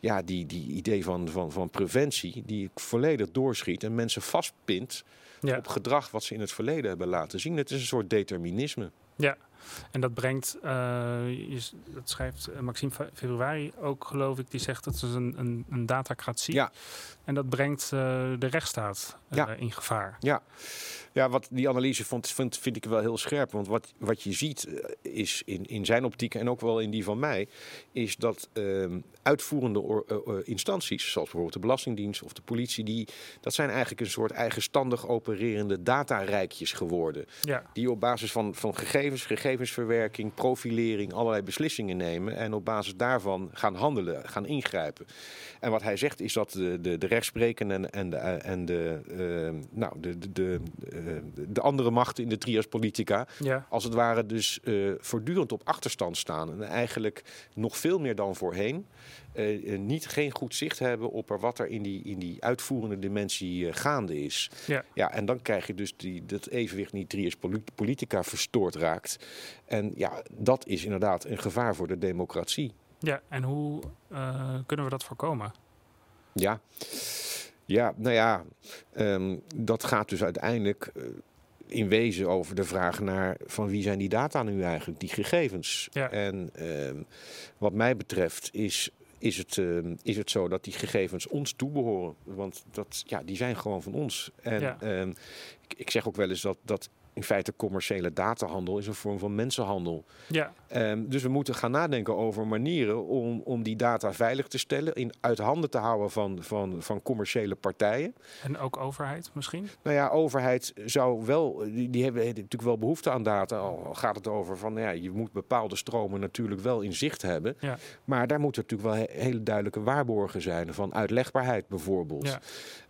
ja, die, die idee van, van, van preventie, die volledig doorschiet en mensen vastpint ja. op gedrag wat ze in het verleden hebben laten zien. Het is een soort determinisme. Ja, en dat brengt, uh, je, dat schrijft Maxime Februari ook, geloof ik, die zegt dat het een, een, een datacratie. Ja. En dat brengt uh, de rechtsstaat ja. in gevaar. Ja. Ja, wat die analyse vond, vind, vind ik wel heel scherp. Want wat, wat je ziet is in, in zijn optiek en ook wel in die van mij, is dat uh, uitvoerende or, uh, instanties, zoals bijvoorbeeld de Belastingdienst of de politie, die, dat zijn eigenlijk een soort eigenstandig opererende datarijkjes geworden. Ja. Die op basis van, van gegevens, gegevensverwerking, profilering, allerlei beslissingen nemen en op basis daarvan gaan handelen, gaan ingrijpen. En wat hij zegt is dat de, de, de rechtspreken en, en de, en de, uh, nou, de, de, de, de andere machten in de trias politica, ja. als het ware dus uh, voortdurend op achterstand staan. En eigenlijk nog veel meer dan voorheen uh, niet geen goed zicht hebben op er wat er in die, in die uitvoerende dimensie gaande is. Ja. ja, en dan krijg je dus die, dat evenwicht niet trias politica verstoord raakt. En ja, dat is inderdaad een gevaar voor de democratie. Ja, en hoe uh, kunnen we dat voorkomen? Ja, ja nou ja, um, dat gaat dus uiteindelijk uh, in wezen over de vraag naar van wie zijn die data nu eigenlijk, die gegevens. Ja. En um, wat mij betreft is, is, het, uh, is het zo dat die gegevens ons toebehoren. Want dat, ja, die zijn gewoon van ons. En ja. um, ik, ik zeg ook wel eens dat, dat in feite commerciële datahandel is een vorm van mensenhandel. Ja. Um, dus we moeten gaan nadenken over manieren om, om die data veilig te stellen, in, uit handen te houden van, van, van commerciële partijen. En ook overheid misschien? Nou ja, overheid zou wel, die, die hebben natuurlijk wel behoefte aan data. Al gaat het over van, ja, je moet bepaalde stromen natuurlijk wel in zicht hebben. Ja. Maar daar moeten natuurlijk wel he, hele duidelijke waarborgen zijn van uitlegbaarheid bijvoorbeeld. Ja.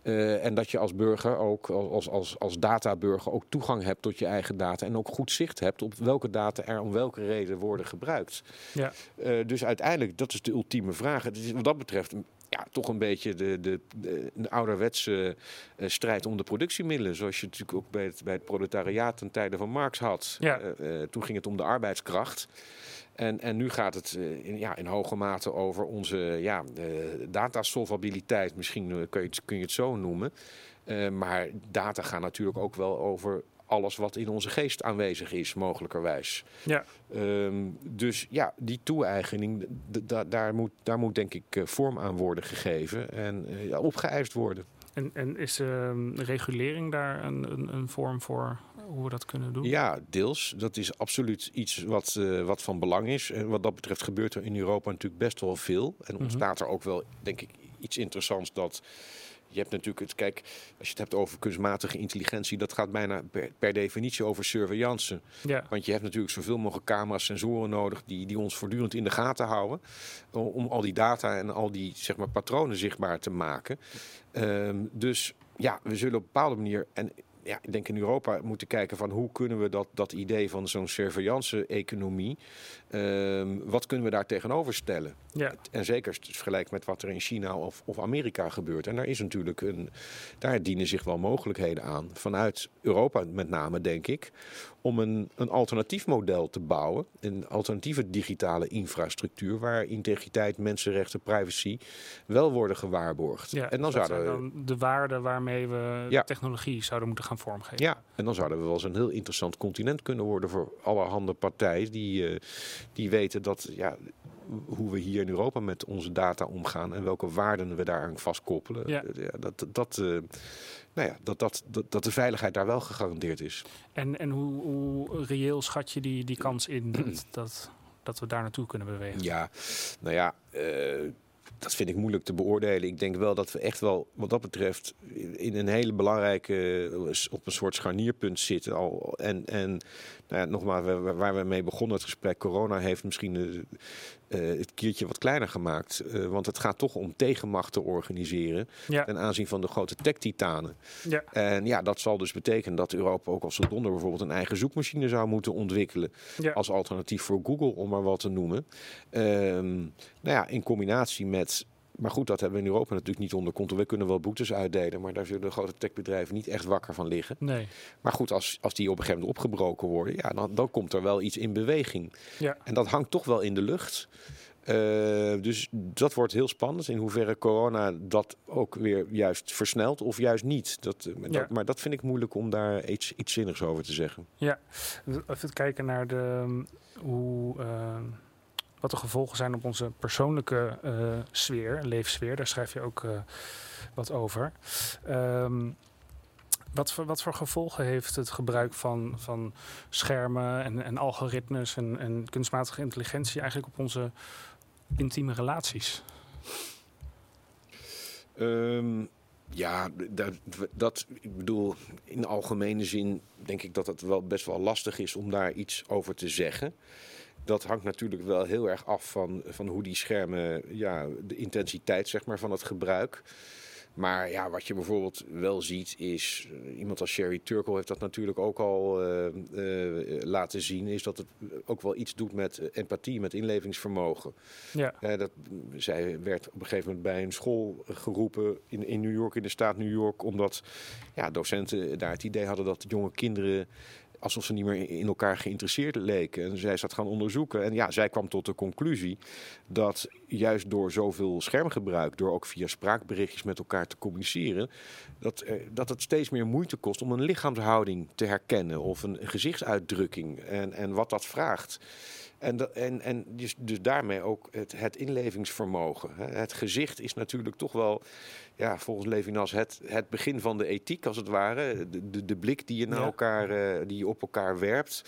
Uh, en dat je als burger ook, als, als, als databurger, ook toegang hebt tot je eigen data. En ook goed zicht hebt op welke data er om welke reden worden gebruikt. Ja. Uh, dus uiteindelijk, dat is de ultieme vraag. Het is, wat dat betreft ja, toch een beetje de, de, de, de ouderwetse eh, strijd om de productiemiddelen. Zoals je natuurlijk ook bij het, bij het proletariaat ten tijde van Marx had. Ja. Eh, eh, toen ging het om de arbeidskracht. En, en nu gaat het eh, in, ja, in hoge mate over onze ja, datasolvabiliteit. Misschien eh, kun je, het, kun je het zo noemen. Eh, maar data gaan natuurlijk ook wel over alles wat in onze geest aanwezig is, mogelijkerwijs. Ja. Ehm, dus ja, die toe-eigening, daar, moet, daar moet denk ik eh, vorm aan worden gegeven en ja, opgeëist worden. En, en is ehm, regulering daar een, een, een vorm voor hoe we dat kunnen doen? Ja, deels. Dat is absoluut iets wat, eh, wat van belang is. En wat dat betreft gebeurt er in Europa natuurlijk best wel veel. En Mhm. ontstaat er ook wel, denk ik, iets interessants dat. Je hebt natuurlijk het, kijk, als je het hebt over kunstmatige intelligentie, dat gaat bijna per, per definitie over surveillance. Ja. Want je hebt natuurlijk zoveel mogelijk camera's, sensoren nodig die, die ons voortdurend in de gaten houden. Om, om al die data en al die zeg maar, patronen zichtbaar te maken. Ehm, dus ja, we zullen op een bepaalde manier. En ja, ik denk in Europa moeten kijken van hoe kunnen we dat, dat idee van zo'n surveillance-economie. ehm, wat kunnen we daar tegenover stellen? Ja. En zeker vergelijk met wat er in China of, of Amerika gebeurt. En daar is natuurlijk een. Daar dienen zich wel mogelijkheden aan. Vanuit Europa met name, denk ik. Om een, een alternatief model te bouwen. Een alternatieve digitale infrastructuur. Waar integriteit, mensenrechten, privacy wel worden gewaarborgd. Ja, en dan dat zouden dan de waarden waarmee we Ja. de technologie zouden moeten gaan vormgeven. Ja, en dan zouden we wel eens een heel interessant continent kunnen worden voor allerhande partijen die, eh, die weten dat ja, hoe we hier in Europa met onze data omgaan en welke waarden we daaraan vastkoppelen. Ja. Ja, dat, dat, eh, nou ja, dat, dat, dat, dat de veiligheid daar wel gegarandeerd is. En, en hoe, hoe reëel schat je die, die kans in dat, dat, dat we daar naartoe kunnen bewegen? Ja, nou ja, eh, dat vind ik moeilijk te beoordelen. Ik denk wel dat we echt wel, wat dat betreft, in een hele belangrijke, op een soort scharnierpunt zitten. Al. En, en nou ja, nogmaals, waar we mee begonnen het gesprek, corona heeft misschien eh, het kiertje wat kleiner gemaakt. Eh, want het gaat toch om tegenmacht te organiseren Ja, ten aanzien van de grote tech-titanen. ja, En ja, dat zal dus betekenen dat Europa ook als een donder bijvoorbeeld een eigen zoekmachine zou moeten ontwikkelen ja. als alternatief voor Google, om maar wat te noemen. Ehm, nou ja, in combinatie met. Maar goed, dat hebben we in Europa natuurlijk niet onder controle. We kunnen wel boetes uitdelen, maar daar zullen de grote techbedrijven niet echt wakker van liggen. Nee. Maar goed, als, als die op een gegeven moment opgebroken worden, ja, dan, dan komt er wel iets in beweging. Ja. En dat hangt toch wel in de lucht. Eh, dus dat wordt heel spannend. In hoeverre corona dat ook weer juist versnelt of juist niet. Dat, eh, maar, Ja. dat, maar dat vind ik moeilijk om daar iets, iets zinnigs over te zeggen. Even kijken naar de, hoe, eh, wat de gevolgen zijn op onze persoonlijke eh, sfeer, leefsfeer. Daar schrijf je ook eh, wat over. Ehm, wat, voor, wat voor gevolgen heeft het gebruik van, van schermen en, en algoritmes en, en kunstmatige intelligentie eigenlijk op onze intieme relaties? Ehm, ja, dat, dat, ik bedoel, in algemene zin denk ik dat het wel best wel lastig is om daar iets over te zeggen. Dat hangt natuurlijk wel heel erg af van, van hoe die schermen, ja, de intensiteit zeg maar, van het gebruik. Maar ja, wat je bijvoorbeeld wel ziet is, eh, iemand als Sherry Turkle heeft dat natuurlijk ook al eh, eh, laten zien, is dat het ook wel iets doet met empathie, met inlevingsvermogen. Ja, Ja, dat, zij werd op een gegeven moment bij een school geroepen in, in New York, in de staat New York, omdat ja, docenten daar het idee hadden dat jonge kinderen alsof ze niet meer in elkaar geïnteresseerd leken. En zij is dat gaan onderzoeken. En ja, zij kwam tot de conclusie dat juist door zoveel schermgebruik, door ook via spraakberichtjes met elkaar te communiceren, dat, eh, dat het steeds meer moeite kost om een lichaamshouding te herkennen of een gezichtsuitdrukking en, en wat dat vraagt. En, en, en dus, dus daarmee ook het, het inlevingsvermogen. Het gezicht is natuurlijk toch wel, ja, volgens Levinas, het, het begin van de ethiek als het ware. De, de, de blik die je, naar Ja. elkaar, eh, die je op elkaar werpt.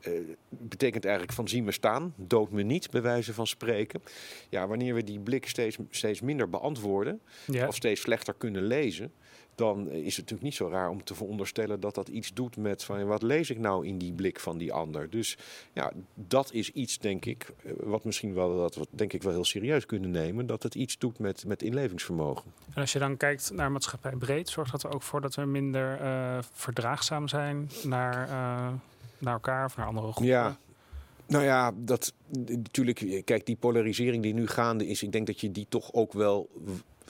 eh, betekent eigenlijk van zie me staan, dood me niet, bij wijze van spreken. Ja, wanneer we die blik steeds, steeds minder beantwoorden, ja. of steeds slechter kunnen lezen, dan is het natuurlijk niet zo raar om te veronderstellen dat dat iets doet met van wat lees ik nou in die blik van die ander. Dus ja, dat is iets, denk ik, eh, wat misschien wel dat we denk ik wel heel serieus kunnen nemen, dat het iets doet met, met inlevingsvermogen. En als je dan kijkt naar maatschappij breed, zorgt dat er ook voor dat we minder eh, verdraagzaam zijn naar, eh, naar elkaar of naar andere groepen? Ja, Nou ja, dat natuurlijk. Kijk, die polarisering die nu gaande is, ik denk dat je die toch ook wel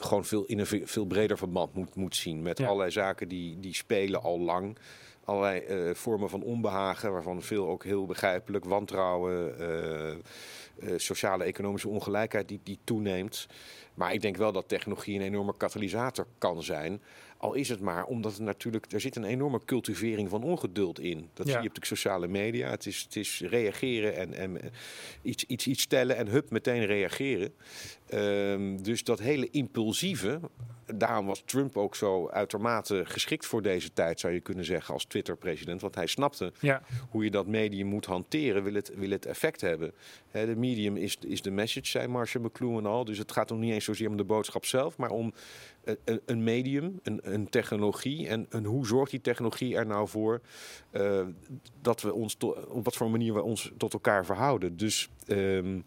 gewoon veel in een veel breder verband moet, moet zien. Met allerlei zaken die, die spelen al lang. Allerlei uh, vormen van onbehagen, waarvan veel ook heel begrijpelijk. Wantrouwen, uh, uh, sociale economische ongelijkheid die, die toeneemt. Maar ik denk wel dat technologie een enorme katalysator kan zijn. Al is het maar omdat er natuurlijk, er zit een enorme cultivering van ongeduld in. Dat zie je op de sociale media. Het is, het is reageren en, en iets, iets, iets stellen en hup, meteen reageren. Um, dus dat hele impulsieve, daarom was Trump ook zo uitermate geschikt voor deze tijd, zou je kunnen zeggen, als Twitter-president. Want hij snapte ja. hoe je dat medium moet hanteren, wil het, wil het effect hebben. de medium is, is de message, zei Marshall McLuhan al. Dus het gaat om niet eens zozeer om de boodschap zelf, maar om een, een medium, een, een, technologie. En, en, hoe zorgt die technologie er nou voor uh, dat we ons op wat voor manier we ons tot elkaar verhouden. Dus um,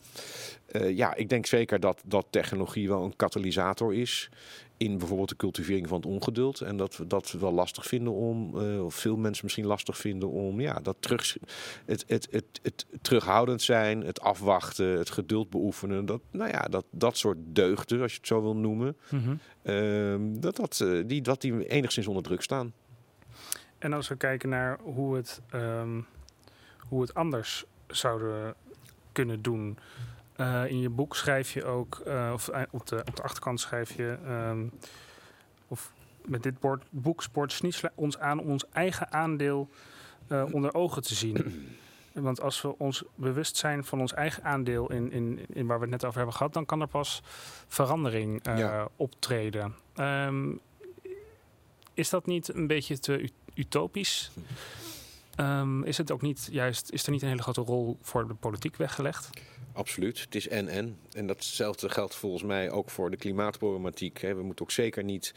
uh, ja, ik denk zeker dat, dat technologie wel een katalysator is in bijvoorbeeld de cultivering van het ongeduld. En dat we dat wel lastig vinden om, uh, of veel mensen misschien lastig vinden om ja, dat terug, het, het, het, het, terughoudend zijn, het afwachten, het geduld beoefenen. Dat, nou ja, dat, dat soort deugden, als je het zo wil noemen, mm -hmm. dat, dat, uh, die, dat die enigszins onder druk staan. En als we kijken naar hoe het, um, hoe het anders zouden kunnen doen. Uh, in je boek schrijf je ook, uh, of uh, op, de, op de achterkant schrijf je, um, of met dit bord, boek Sport ons aan om ons eigen aandeel onder ogen te zien. Want als we ons bewust zijn van ons eigen aandeel in, in, in waar we het net over hebben gehad, dan kan er pas verandering ja. optreden. Um, is dat niet een beetje te utopisch? Um, is het ook niet juist, is er niet een hele grote rol voor de politiek weggelegd? Absoluut, het is en-en. En datzelfde geldt volgens mij ook voor de klimaatproblematiek. We moeten ook zeker niet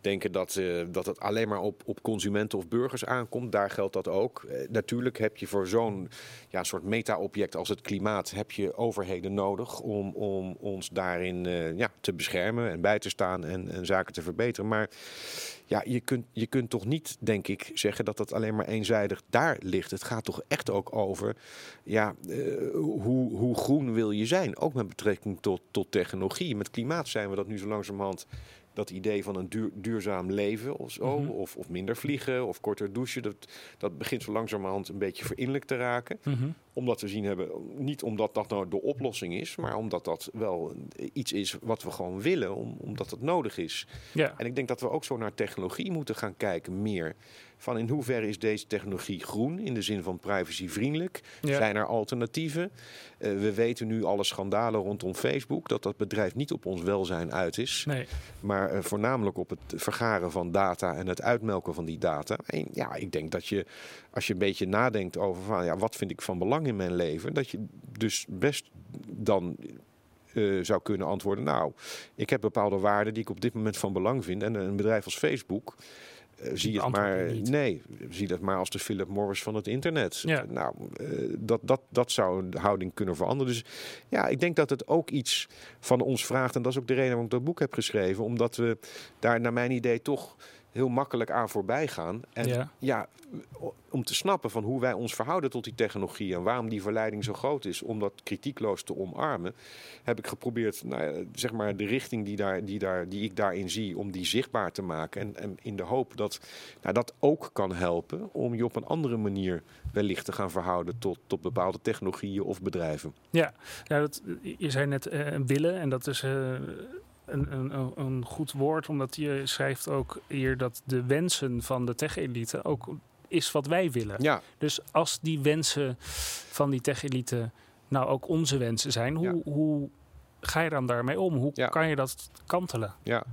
denken dat, uh, dat het alleen maar op, op consumenten of burgers aankomt. Daar geldt dat ook. Uh, natuurlijk heb je voor zo'n ja, soort meta-object als het klimaat... heb je overheden nodig om, om ons daarin uh, ja, te beschermen en bij te staan en, en zaken te verbeteren. Maar ja, je kunt, je kunt toch niet, denk ik, zeggen dat dat alleen maar eenzijdig daar ligt. Het gaat toch echt ook over ja, hoe, hoe groen wil je zijn? Ook met betrekking tot, tot technologie. Met klimaat zijn we dat nu zo langzamerhand dat idee van een duur, duurzaam leven of zo, mhm. of, of, minder vliegen of korter douchen, dat, dat begint zo langzamerhand een beetje verinnerlijk te raken. Mm Omdat we zien hebben, niet omdat dat nou de oplossing is, maar omdat dat wel iets is wat we gewoon willen, om, omdat het nodig is. Ja. En ik denk dat we ook zo naar technologie moeten gaan kijken, meer van in hoeverre is deze technologie groen in de zin van privacyvriendelijk? Zijn er alternatieven? Uh, we weten nu alle schandalen rondom Facebook dat dat bedrijf niet op ons welzijn uit is, nee. maar uh, voornamelijk op het vergaren van data en het uitmelken van die data. En ja, ik denk dat je als je een beetje nadenkt over van ja, wat vind ik van belang in mijn leven, dat je dus best dan uh, zou kunnen antwoorden: Nou, ik heb bepaalde waarden die ik op dit moment van belang vind. En een bedrijf als Facebook uh, zie het maar. Nee, zie dat maar als de Philip Morris van het internet. Ja. Nou, uh, dat, dat, dat zou de houding kunnen veranderen. Dus ja, ik denk dat het ook iets van ons vraagt. En dat is ook de reden waarom ik dat boek heb geschreven. Omdat we daar, naar mijn idee, toch heel makkelijk aan voorbij gaan. En ja. ja. om te snappen van hoe wij ons verhouden tot die technologie en waarom die verleiding zo groot is om dat kritiekloos te omarmen, heb ik geprobeerd, nou, zeg maar, de richting die, daar, die, daar, die ik daarin zie, om die zichtbaar te maken. En, en in de hoop dat nou, dat ook kan helpen om je op een andere manier wellicht te gaan verhouden tot, tot bepaalde technologieën of bedrijven. Ja, ja dat, je zei net uh, willen en dat is. Uh een, een, een goed woord, omdat je schrijft ook hier dat de wensen van de tech-elite ook is wat wij willen. Ja. Dus als die wensen van die tech-elite nou ook onze wensen zijn, hoe, hoe ga je dan daarmee om? Hoe kan je dat kantelen? Ja,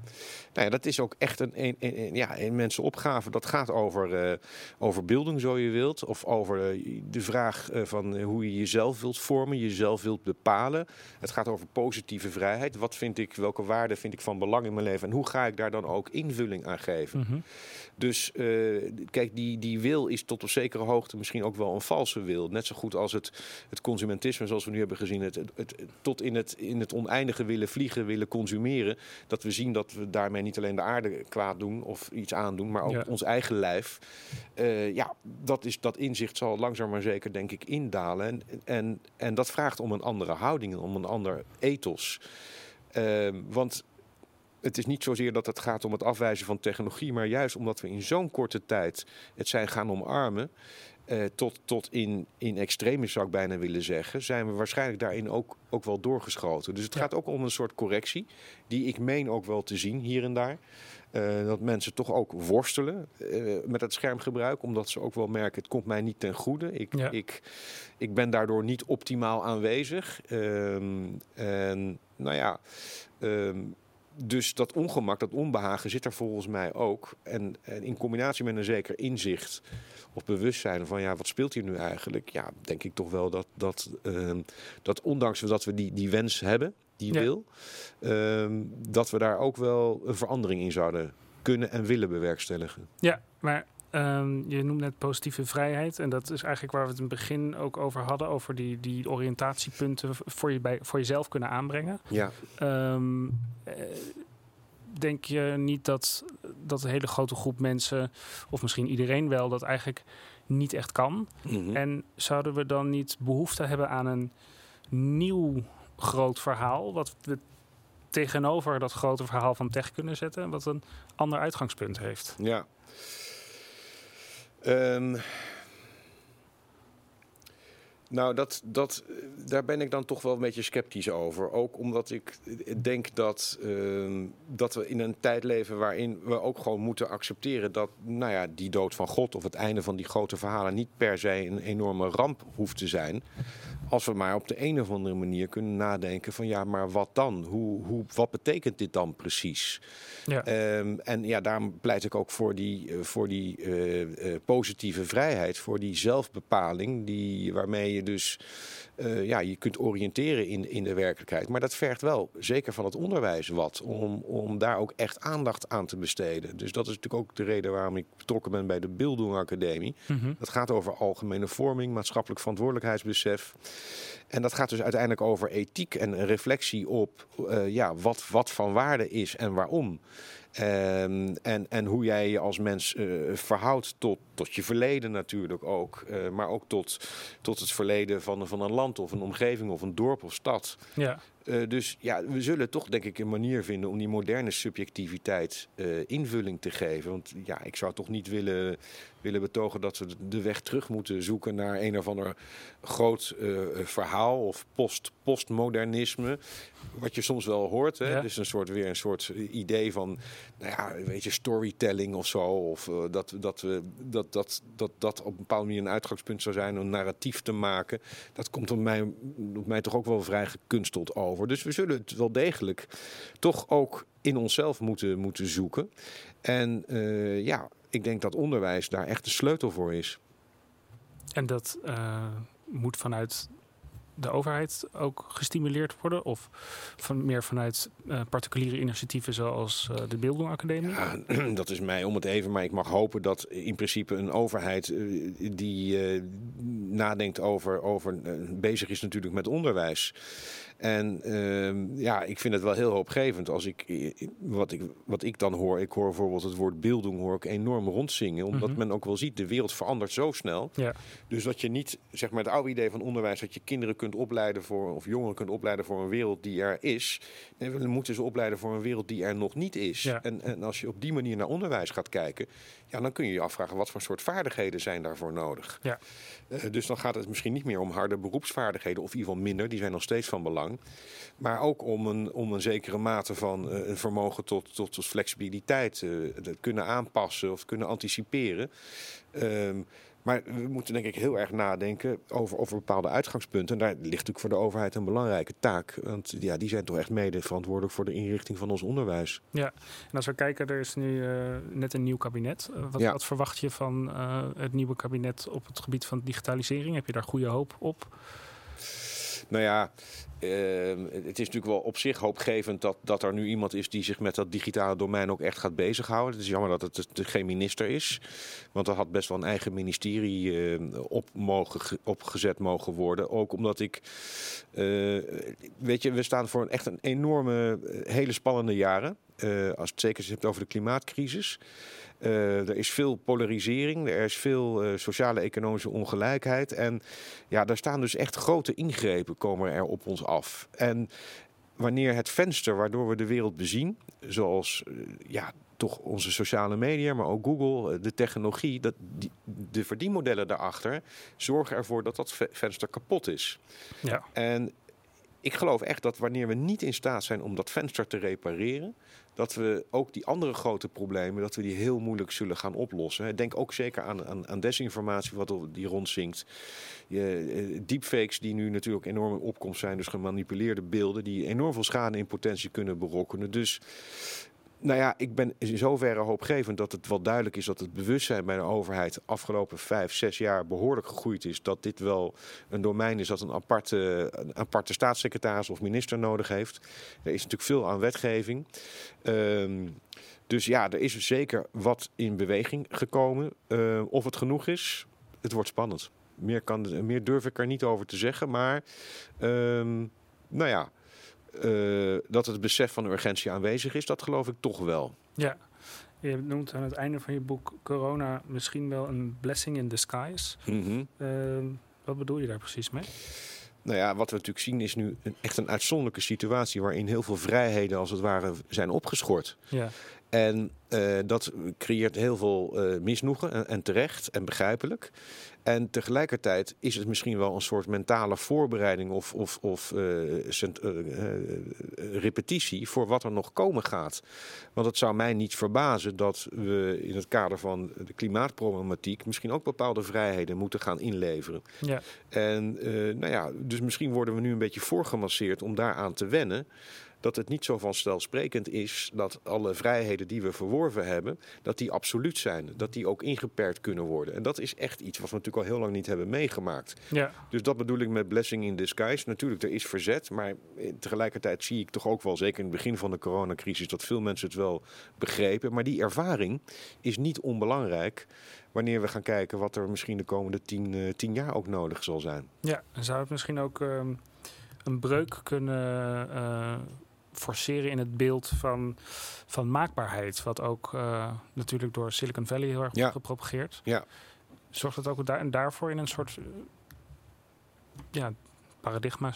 nou ja, dat is ook echt een, een, een, ja, een mensenopgave. Dat gaat over, uh, over beelding, zo je wilt. Of over uh, de vraag uh, van hoe je jezelf wilt vormen, jezelf wilt bepalen. Het gaat over positieve vrijheid. Wat vind ik, welke waarden vind ik van belang in mijn leven? En hoe ga ik daar dan ook invulling aan geven? Mm -hmm. Dus kijk, die, die wil is tot op zekere hoogte misschien ook wel een valse wil. Net zo goed als het, het consumentisme, zoals we nu hebben gezien, het, het, het tot in het, in het oneindige willen vliegen, willen consumeren, dat we zien dat we daarmee niet alleen de aarde kwaad doen of iets aandoen, maar ook Ja. ons eigen lijf. Eh, ja, dat, is, dat inzicht zal langzaam maar zeker, denk ik, indalen. En, en, en dat vraagt om een andere houding, en om een ander ethos. Ehm, want het is niet zozeer dat het gaat om het afwijzen van technologie, maar juist omdat we in zo'n korte tijd het zijn gaan omarmen. Eh, tot, tot in, in extreme zou ik bijna willen zeggen, zijn we waarschijnlijk daarin ook, ook wel doorgeschoten. Dus het Ja. gaat ook om een soort correctie, die ik meen ook wel te zien hier en daar. Eh, dat mensen toch ook worstelen eh, met het schermgebruik, omdat ze ook wel merken: het komt mij niet ten goede. Ik, Ja. ik, ik ben daardoor niet optimaal aanwezig. Ehm, en nou ja, ehm, dus dat ongemak, dat onbehagen zit er volgens mij ook. En, en in combinatie met een zeker inzicht of bewustzijn van ja, wat speelt hier nu eigenlijk? Ja, denk ik toch wel dat, dat, ehm, dat ondanks dat we die, die wens hebben, die Ja. wil, ehm, dat we daar ook wel een verandering in zouden kunnen en willen bewerkstelligen. Ja, maar ehm, je noemt net positieve vrijheid. En dat is eigenlijk waar we het in het begin ook over hadden. Over die, die oriëntatiepunten voor, je bij, voor jezelf kunnen aanbrengen. Ja, eh, denk je niet dat, dat een hele grote groep mensen, of misschien iedereen wel, dat eigenlijk niet echt kan? Mhm. En zouden we dan niet behoefte hebben aan een nieuw groot verhaal, wat we tegenover dat grote verhaal van tech kunnen zetten, wat een ander uitgangspunt heeft? Ja. Ehm, nou, dat, dat, eh, daar ben ik dan toch wel een beetje sceptisch over. Ook omdat ik eh, denk dat, ehm, dat we in een tijd leven waarin we ook gewoon moeten accepteren dat nou ja, die dood van God of het einde van die grote verhalen niet per se een enorme ramp hoeft te zijn. Als we maar op de een of andere manier kunnen nadenken van ja, maar wat dan? Hoe, hoe, wat betekent dit dan precies? Ja, Ehm, en ja, daarom pleit ik ook voor die, eh, voor die eh, eh, positieve vrijheid, voor die zelfbepaling, die, waarmee je dus eh, ja, je kunt oriënteren in, in de werkelijkheid. Maar dat vergt wel, zeker van het onderwijs, wat, om, om daar ook echt aandacht aan te besteden. Dus dat is natuurlijk ook de reden waarom ik betrokken ben bij de Bildung Academie. Mhm. Dat gaat over algemene vorming, maatschappelijk verantwoordelijkheidsbesef. En dat gaat dus uiteindelijk over ethiek en een reflectie op eh, ja, wat, wat van waarde is en waarom. Ehm, en, en hoe jij je als mens eh, verhoudt tot, tot je verleden natuurlijk ook. eh, maar ook tot, tot het verleden van, van een land of een omgeving of een dorp of stad. ja. Eh, dus ja, we zullen toch denk ik een manier vinden om die moderne subjectiviteit invulling te geven. Want ja, ik zou toch niet willen, willen betogen dat we de weg terug moeten zoeken naar een of ander groot eh, verhaal of post, postmodernisme. Wat je soms wel hoort. Hè? Ja. Dus een soort, weer een soort idee van, nou ja, weet je, storytelling of zo. Of eh, dat, dat, we, dat, dat, dat dat op een bepaalde manier een uitgangspunt zou zijn om een narratief te maken. Dat komt op mij, op mij toch ook wel vrij gekunsteld over. Dus we zullen het wel degelijk toch ook in onszelf moeten, moeten zoeken. En eh, ja, ik denk dat onderwijs daar echt de sleutel voor is. En dat eh, moet vanuit de overheid ook gestimuleerd worden? Of van, meer vanuit eh, particuliere initiatieven zoals eh, de Bildung Academie? Ja, dat is mij om het even, maar ik mag hopen dat in principe een overheid die nadenkt over, over bezig is natuurlijk met onderwijs. En ehm, ja, ik vind het wel heel hoopgevend als ik, wat ik, wat ik dan hoor, ik hoor bijvoorbeeld het woord beelding hoor ik enorm rondzingen, omdat Mhm. men ook wel ziet, de wereld verandert zo snel. Ja, Dus dat je niet, zeg maar, het oude idee van onderwijs, dat je kinderen kunt opleiden voor, of jongeren kunt opleiden voor een wereld die er is. Nee, we moeten ze opleiden voor een wereld die er nog niet is. Ja. En, en als je op die manier naar onderwijs gaat kijken, ja, dan kun je je afvragen wat voor soort vaardigheden zijn daarvoor nodig. Ja. Eh, dus dan gaat het misschien niet meer om harde beroepsvaardigheden, of in ieder geval minder, die zijn nog steeds van belang. Maar ook om een, om een zekere mate van eh, een vermogen tot, tot, tot flexibiliteit, eh, het kunnen aanpassen of kunnen anticiperen. Ehm, maar we moeten denk ik heel erg nadenken over, over bepaalde uitgangspunten. En daar ligt natuurlijk voor de overheid een belangrijke taak. Want ja, die zijn toch echt mede verantwoordelijk voor de inrichting van ons onderwijs. en als we kijken, er is nu eh, net een nieuw kabinet. Eh, wat, Ja. wat verwacht je van eh, het nieuwe kabinet op het gebied van digitalisering? Heb je daar goede hoop op? Nou ja, ehm, het is natuurlijk wel op zich hoopgevend dat, dat er nu iemand is die zich met dat digitale domein ook echt gaat bezighouden. Het is jammer dat het geen minister is. Want er had best wel een eigen ministerie eh, op mogen, opgezet mogen worden. Ook omdat ik. eh, weet je, we staan voor een, echt een enorme, eh, hele spannende jaren. Als het zeker hebt over de klimaatcrisis. Eh, er is veel polarisering, er is veel eh, sociale economische ongelijkheid. En ja, daar staan dus echt grote ingrepen komen er op ons af. En wanneer het venster waardoor we de wereld bezien, zoals eh, ja, toch onze sociale media, maar ook Google, de technologie, dat die, de verdienmodellen daarachter zorgen ervoor dat dat ve- venster kapot is. Ja. En ik geloof echt dat wanneer we niet in staat zijn om dat venster te repareren, dat we ook die andere grote problemen, dat we die heel moeilijk zullen gaan oplossen. Denk ook zeker aan, aan, desinformatie wat die rondzinkt. Eh, deepfakes die nu natuurlijk enorm in opkomst zijn, dus gemanipuleerde beelden die enorm veel schade in potentie kunnen berokkenen. Dus nou ja, ik ben in zoverre hoopgevend dat het wel duidelijk is dat het bewustzijn bij de overheid de afgelopen vijf, zes jaar behoorlijk gegroeid is. Dat dit wel een domein is dat een aparte, een aparte staatssecretaris of minister nodig heeft. Er is natuurlijk veel aan wetgeving. Ehm, dus ja, er is zeker wat in beweging gekomen. Eh, of het genoeg is, het wordt spannend. Meer, kan, meer durf ik er niet over te zeggen. Maar ehm, nou ja, eh, dat het besef van urgentie aanwezig is, dat geloof ik toch wel. Ja. Je noemt aan het einde van je boek corona misschien wel een blessing in disguise. Ehm, wat bedoel je daar precies mee? Nou ja, wat we natuurlijk zien is nu een, echt een uitzonderlijke situatie waarin heel veel vrijheden als het ware zijn opgeschort. Ja. En eh, dat creëert heel veel eh, misnoegen en, en terecht en begrijpelijk. En tegelijkertijd is het misschien wel een soort mentale voorbereiding of, of, of eh, repetitie voor wat er nog komen gaat. Want het zou mij niet verbazen dat we in het kader van de klimaatproblematiek misschien ook bepaalde vrijheden moeten gaan inleveren. Ja. En nou ja, dus misschien worden we nu een beetje voorgemasseerd om daaraan te wennen. Dat het niet zo vanzelfsprekend is dat alle vrijheden die we verworven hebben, dat die absoluut zijn. Dat die ook ingeperkt kunnen worden. En dat is echt iets wat we natuurlijk al heel lang niet hebben meegemaakt. Ja. Dus dat bedoel ik met blessing in disguise. Natuurlijk, er is verzet, maar tegelijkertijd zie ik toch ook wel, zeker in het begin van de coronacrisis, dat veel mensen het wel begrepen. Maar die ervaring is niet onbelangrijk wanneer we gaan kijken wat er misschien de komende tien, eh, tien jaar ook nodig zal zijn. Ja, en zou het misschien ook ehm, een breuk kunnen eh, forceren in het beeld van, van maakbaarheid, wat ook eh, natuurlijk door Silicon Valley heel erg Ja. wordt gepropageerd. Ja. Zorgt het ook daar, en daarvoor in een soort eh, ja, paradigma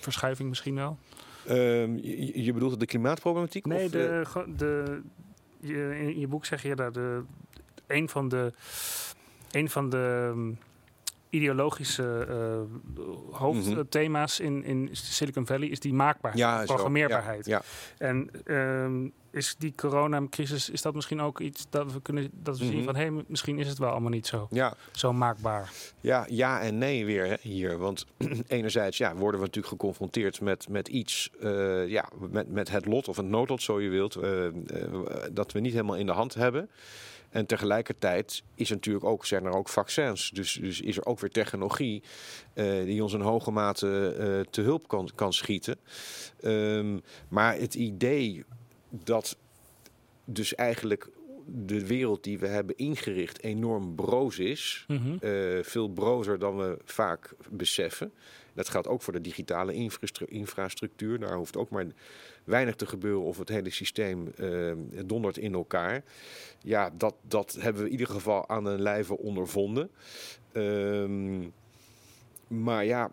verschuiving misschien wel? Ehm, je, je bedoelt de klimaatproblematiek? Nee, of, de, ge- de, je, in je boek zeg je dat de, een van de, een van de um, ideologische eh, hoofdthema's in, in Silicon Valley is die maakbaarheid, ja, programmeerbaarheid. Ja, En ehm, is die coronacrisis, is dat misschien ook iets dat we kunnen dat we zien Mhm. van hé, hey, misschien is het wel allemaal niet zo, ja, zo maakbaar. ja, ja en nee weer hè, hier. Want enerzijds ja, worden we natuurlijk geconfronteerd met, met iets, eh, ja, met, met het lot of het noodlot, zo je wilt, eh, dat we niet helemaal in de hand hebben. En tegelijkertijd is er natuurlijk ook, zijn er ook vaccins. Dus, dus is er ook weer technologie eh, die ons in hoge mate eh, te hulp kan, kan schieten. Ehm, maar het idee dat dus eigenlijk de wereld die we hebben ingericht enorm broos is. Mhm. eh, veel brozer dan we vaak beseffen. Dat geldt ook voor de digitale infrastru- infrastructuur. Daar hoeft ook maar weinig te gebeuren of het hele systeem eh, dondert in elkaar. Ja, dat, dat hebben we in ieder geval aan een lijve ondervonden. Ehm, maar ja,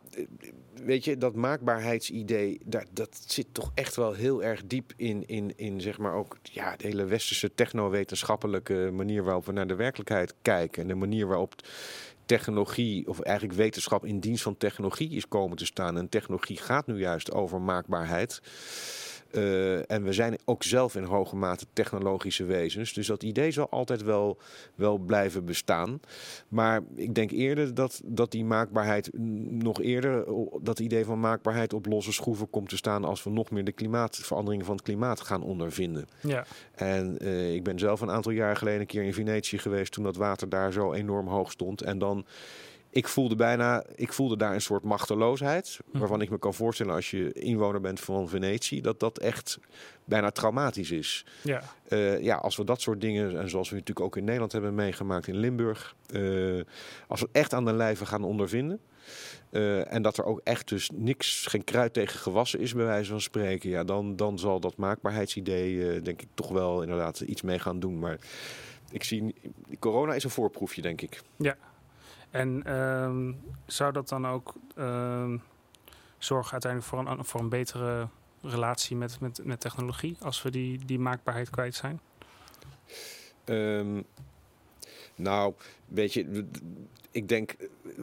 weet je, dat maakbaarheidsidee, dat zit toch echt wel heel erg diep in, in, in zeg maar ook ja, de hele westerse technowetenschappelijke manier waarop we naar de werkelijkheid kijken. En de manier waarop technologie, of eigenlijk wetenschap in dienst van technologie is komen te staan. En technologie gaat nu juist over maakbaarheid. Uh, en we zijn ook zelf in hoge mate technologische wezens. Dus dat idee zal altijd wel, wel blijven bestaan. Maar ik denk eerder dat, dat die maakbaarheid nog eerder, dat idee van maakbaarheid op losse schroeven komt te staan als we nog meer de klimaatverandering van het klimaat gaan ondervinden. Ja. En uh, ik ben zelf een aantal jaar geleden een keer in Venetië geweest toen dat water daar zo enorm hoog stond. En dan ik voelde bijna, ik voelde daar een soort machteloosheid. Hm. Waarvan ik me kan voorstellen als je inwoner bent van Venetië, dat dat echt bijna traumatisch is. Ja, Eh, ja, als we dat soort dingen, en zoals we natuurlijk ook in Nederland hebben meegemaakt in Limburg, eh, als we echt aan de lijve gaan ondervinden. eh, en dat er ook echt dus niks, geen kruid tegen gewassen is, bij wijze van spreken. Ja, dan, dan zal dat maakbaarheidsidee, denk ik, toch wel inderdaad iets mee gaan doen. Maar ik zie, corona is een voorproefje, denk ik. En ehm, zou dat dan ook ehm, zorgen uiteindelijk voor een, voor een betere relatie met, met, met technologie als we die, die maakbaarheid kwijt zijn? Ehm, nou, weet je, d- ik denk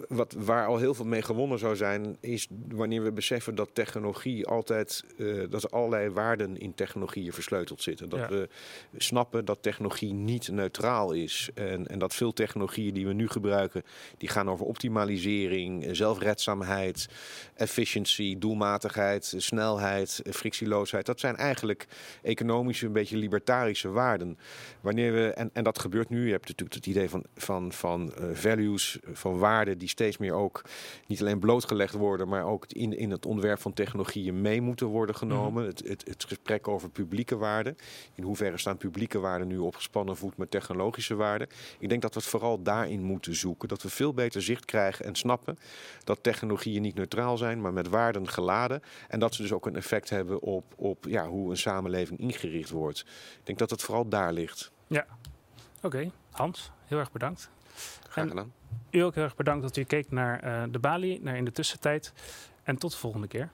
wat, waar al heel veel mee gewonnen zou zijn, is wanneer we beseffen dat technologie altijd, eh, dat er allerlei waarden in technologieën versleuteld zitten. Dat Ja. we snappen dat technologie niet neutraal is. En, en dat veel technologieën die we nu gebruiken, die gaan over optimalisering, zelfredzaamheid, efficiency, doelmatigheid, snelheid, frictieloosheid. Dat zijn eigenlijk economische, een beetje libertarische waarden. Wanneer we, en, en dat gebeurt nu, je hebt natuurlijk het idee van, van, van eh, values, eh, van waarden die steeds meer ook niet alleen blootgelegd worden, maar ook in, in het ontwerp van technologieën mee moeten worden genomen. het, het, het gesprek over publieke waarden. In hoeverre staan publieke waarden nu op gespannen voet met technologische waarden? Ik denk dat we het vooral daarin moeten zoeken. Dat we veel beter zicht krijgen en snappen dat technologieën niet neutraal zijn, maar met waarden geladen. En dat ze dus ook een effect hebben op, op ja, hoe een samenleving ingericht wordt. Ik denk dat het vooral daar ligt. Oké, Hans, heel erg bedankt. Graag En- gedaan. U ook heel erg bedankt dat u keek naar eh, de Bali, naar in de tussentijd. En tot de volgende keer.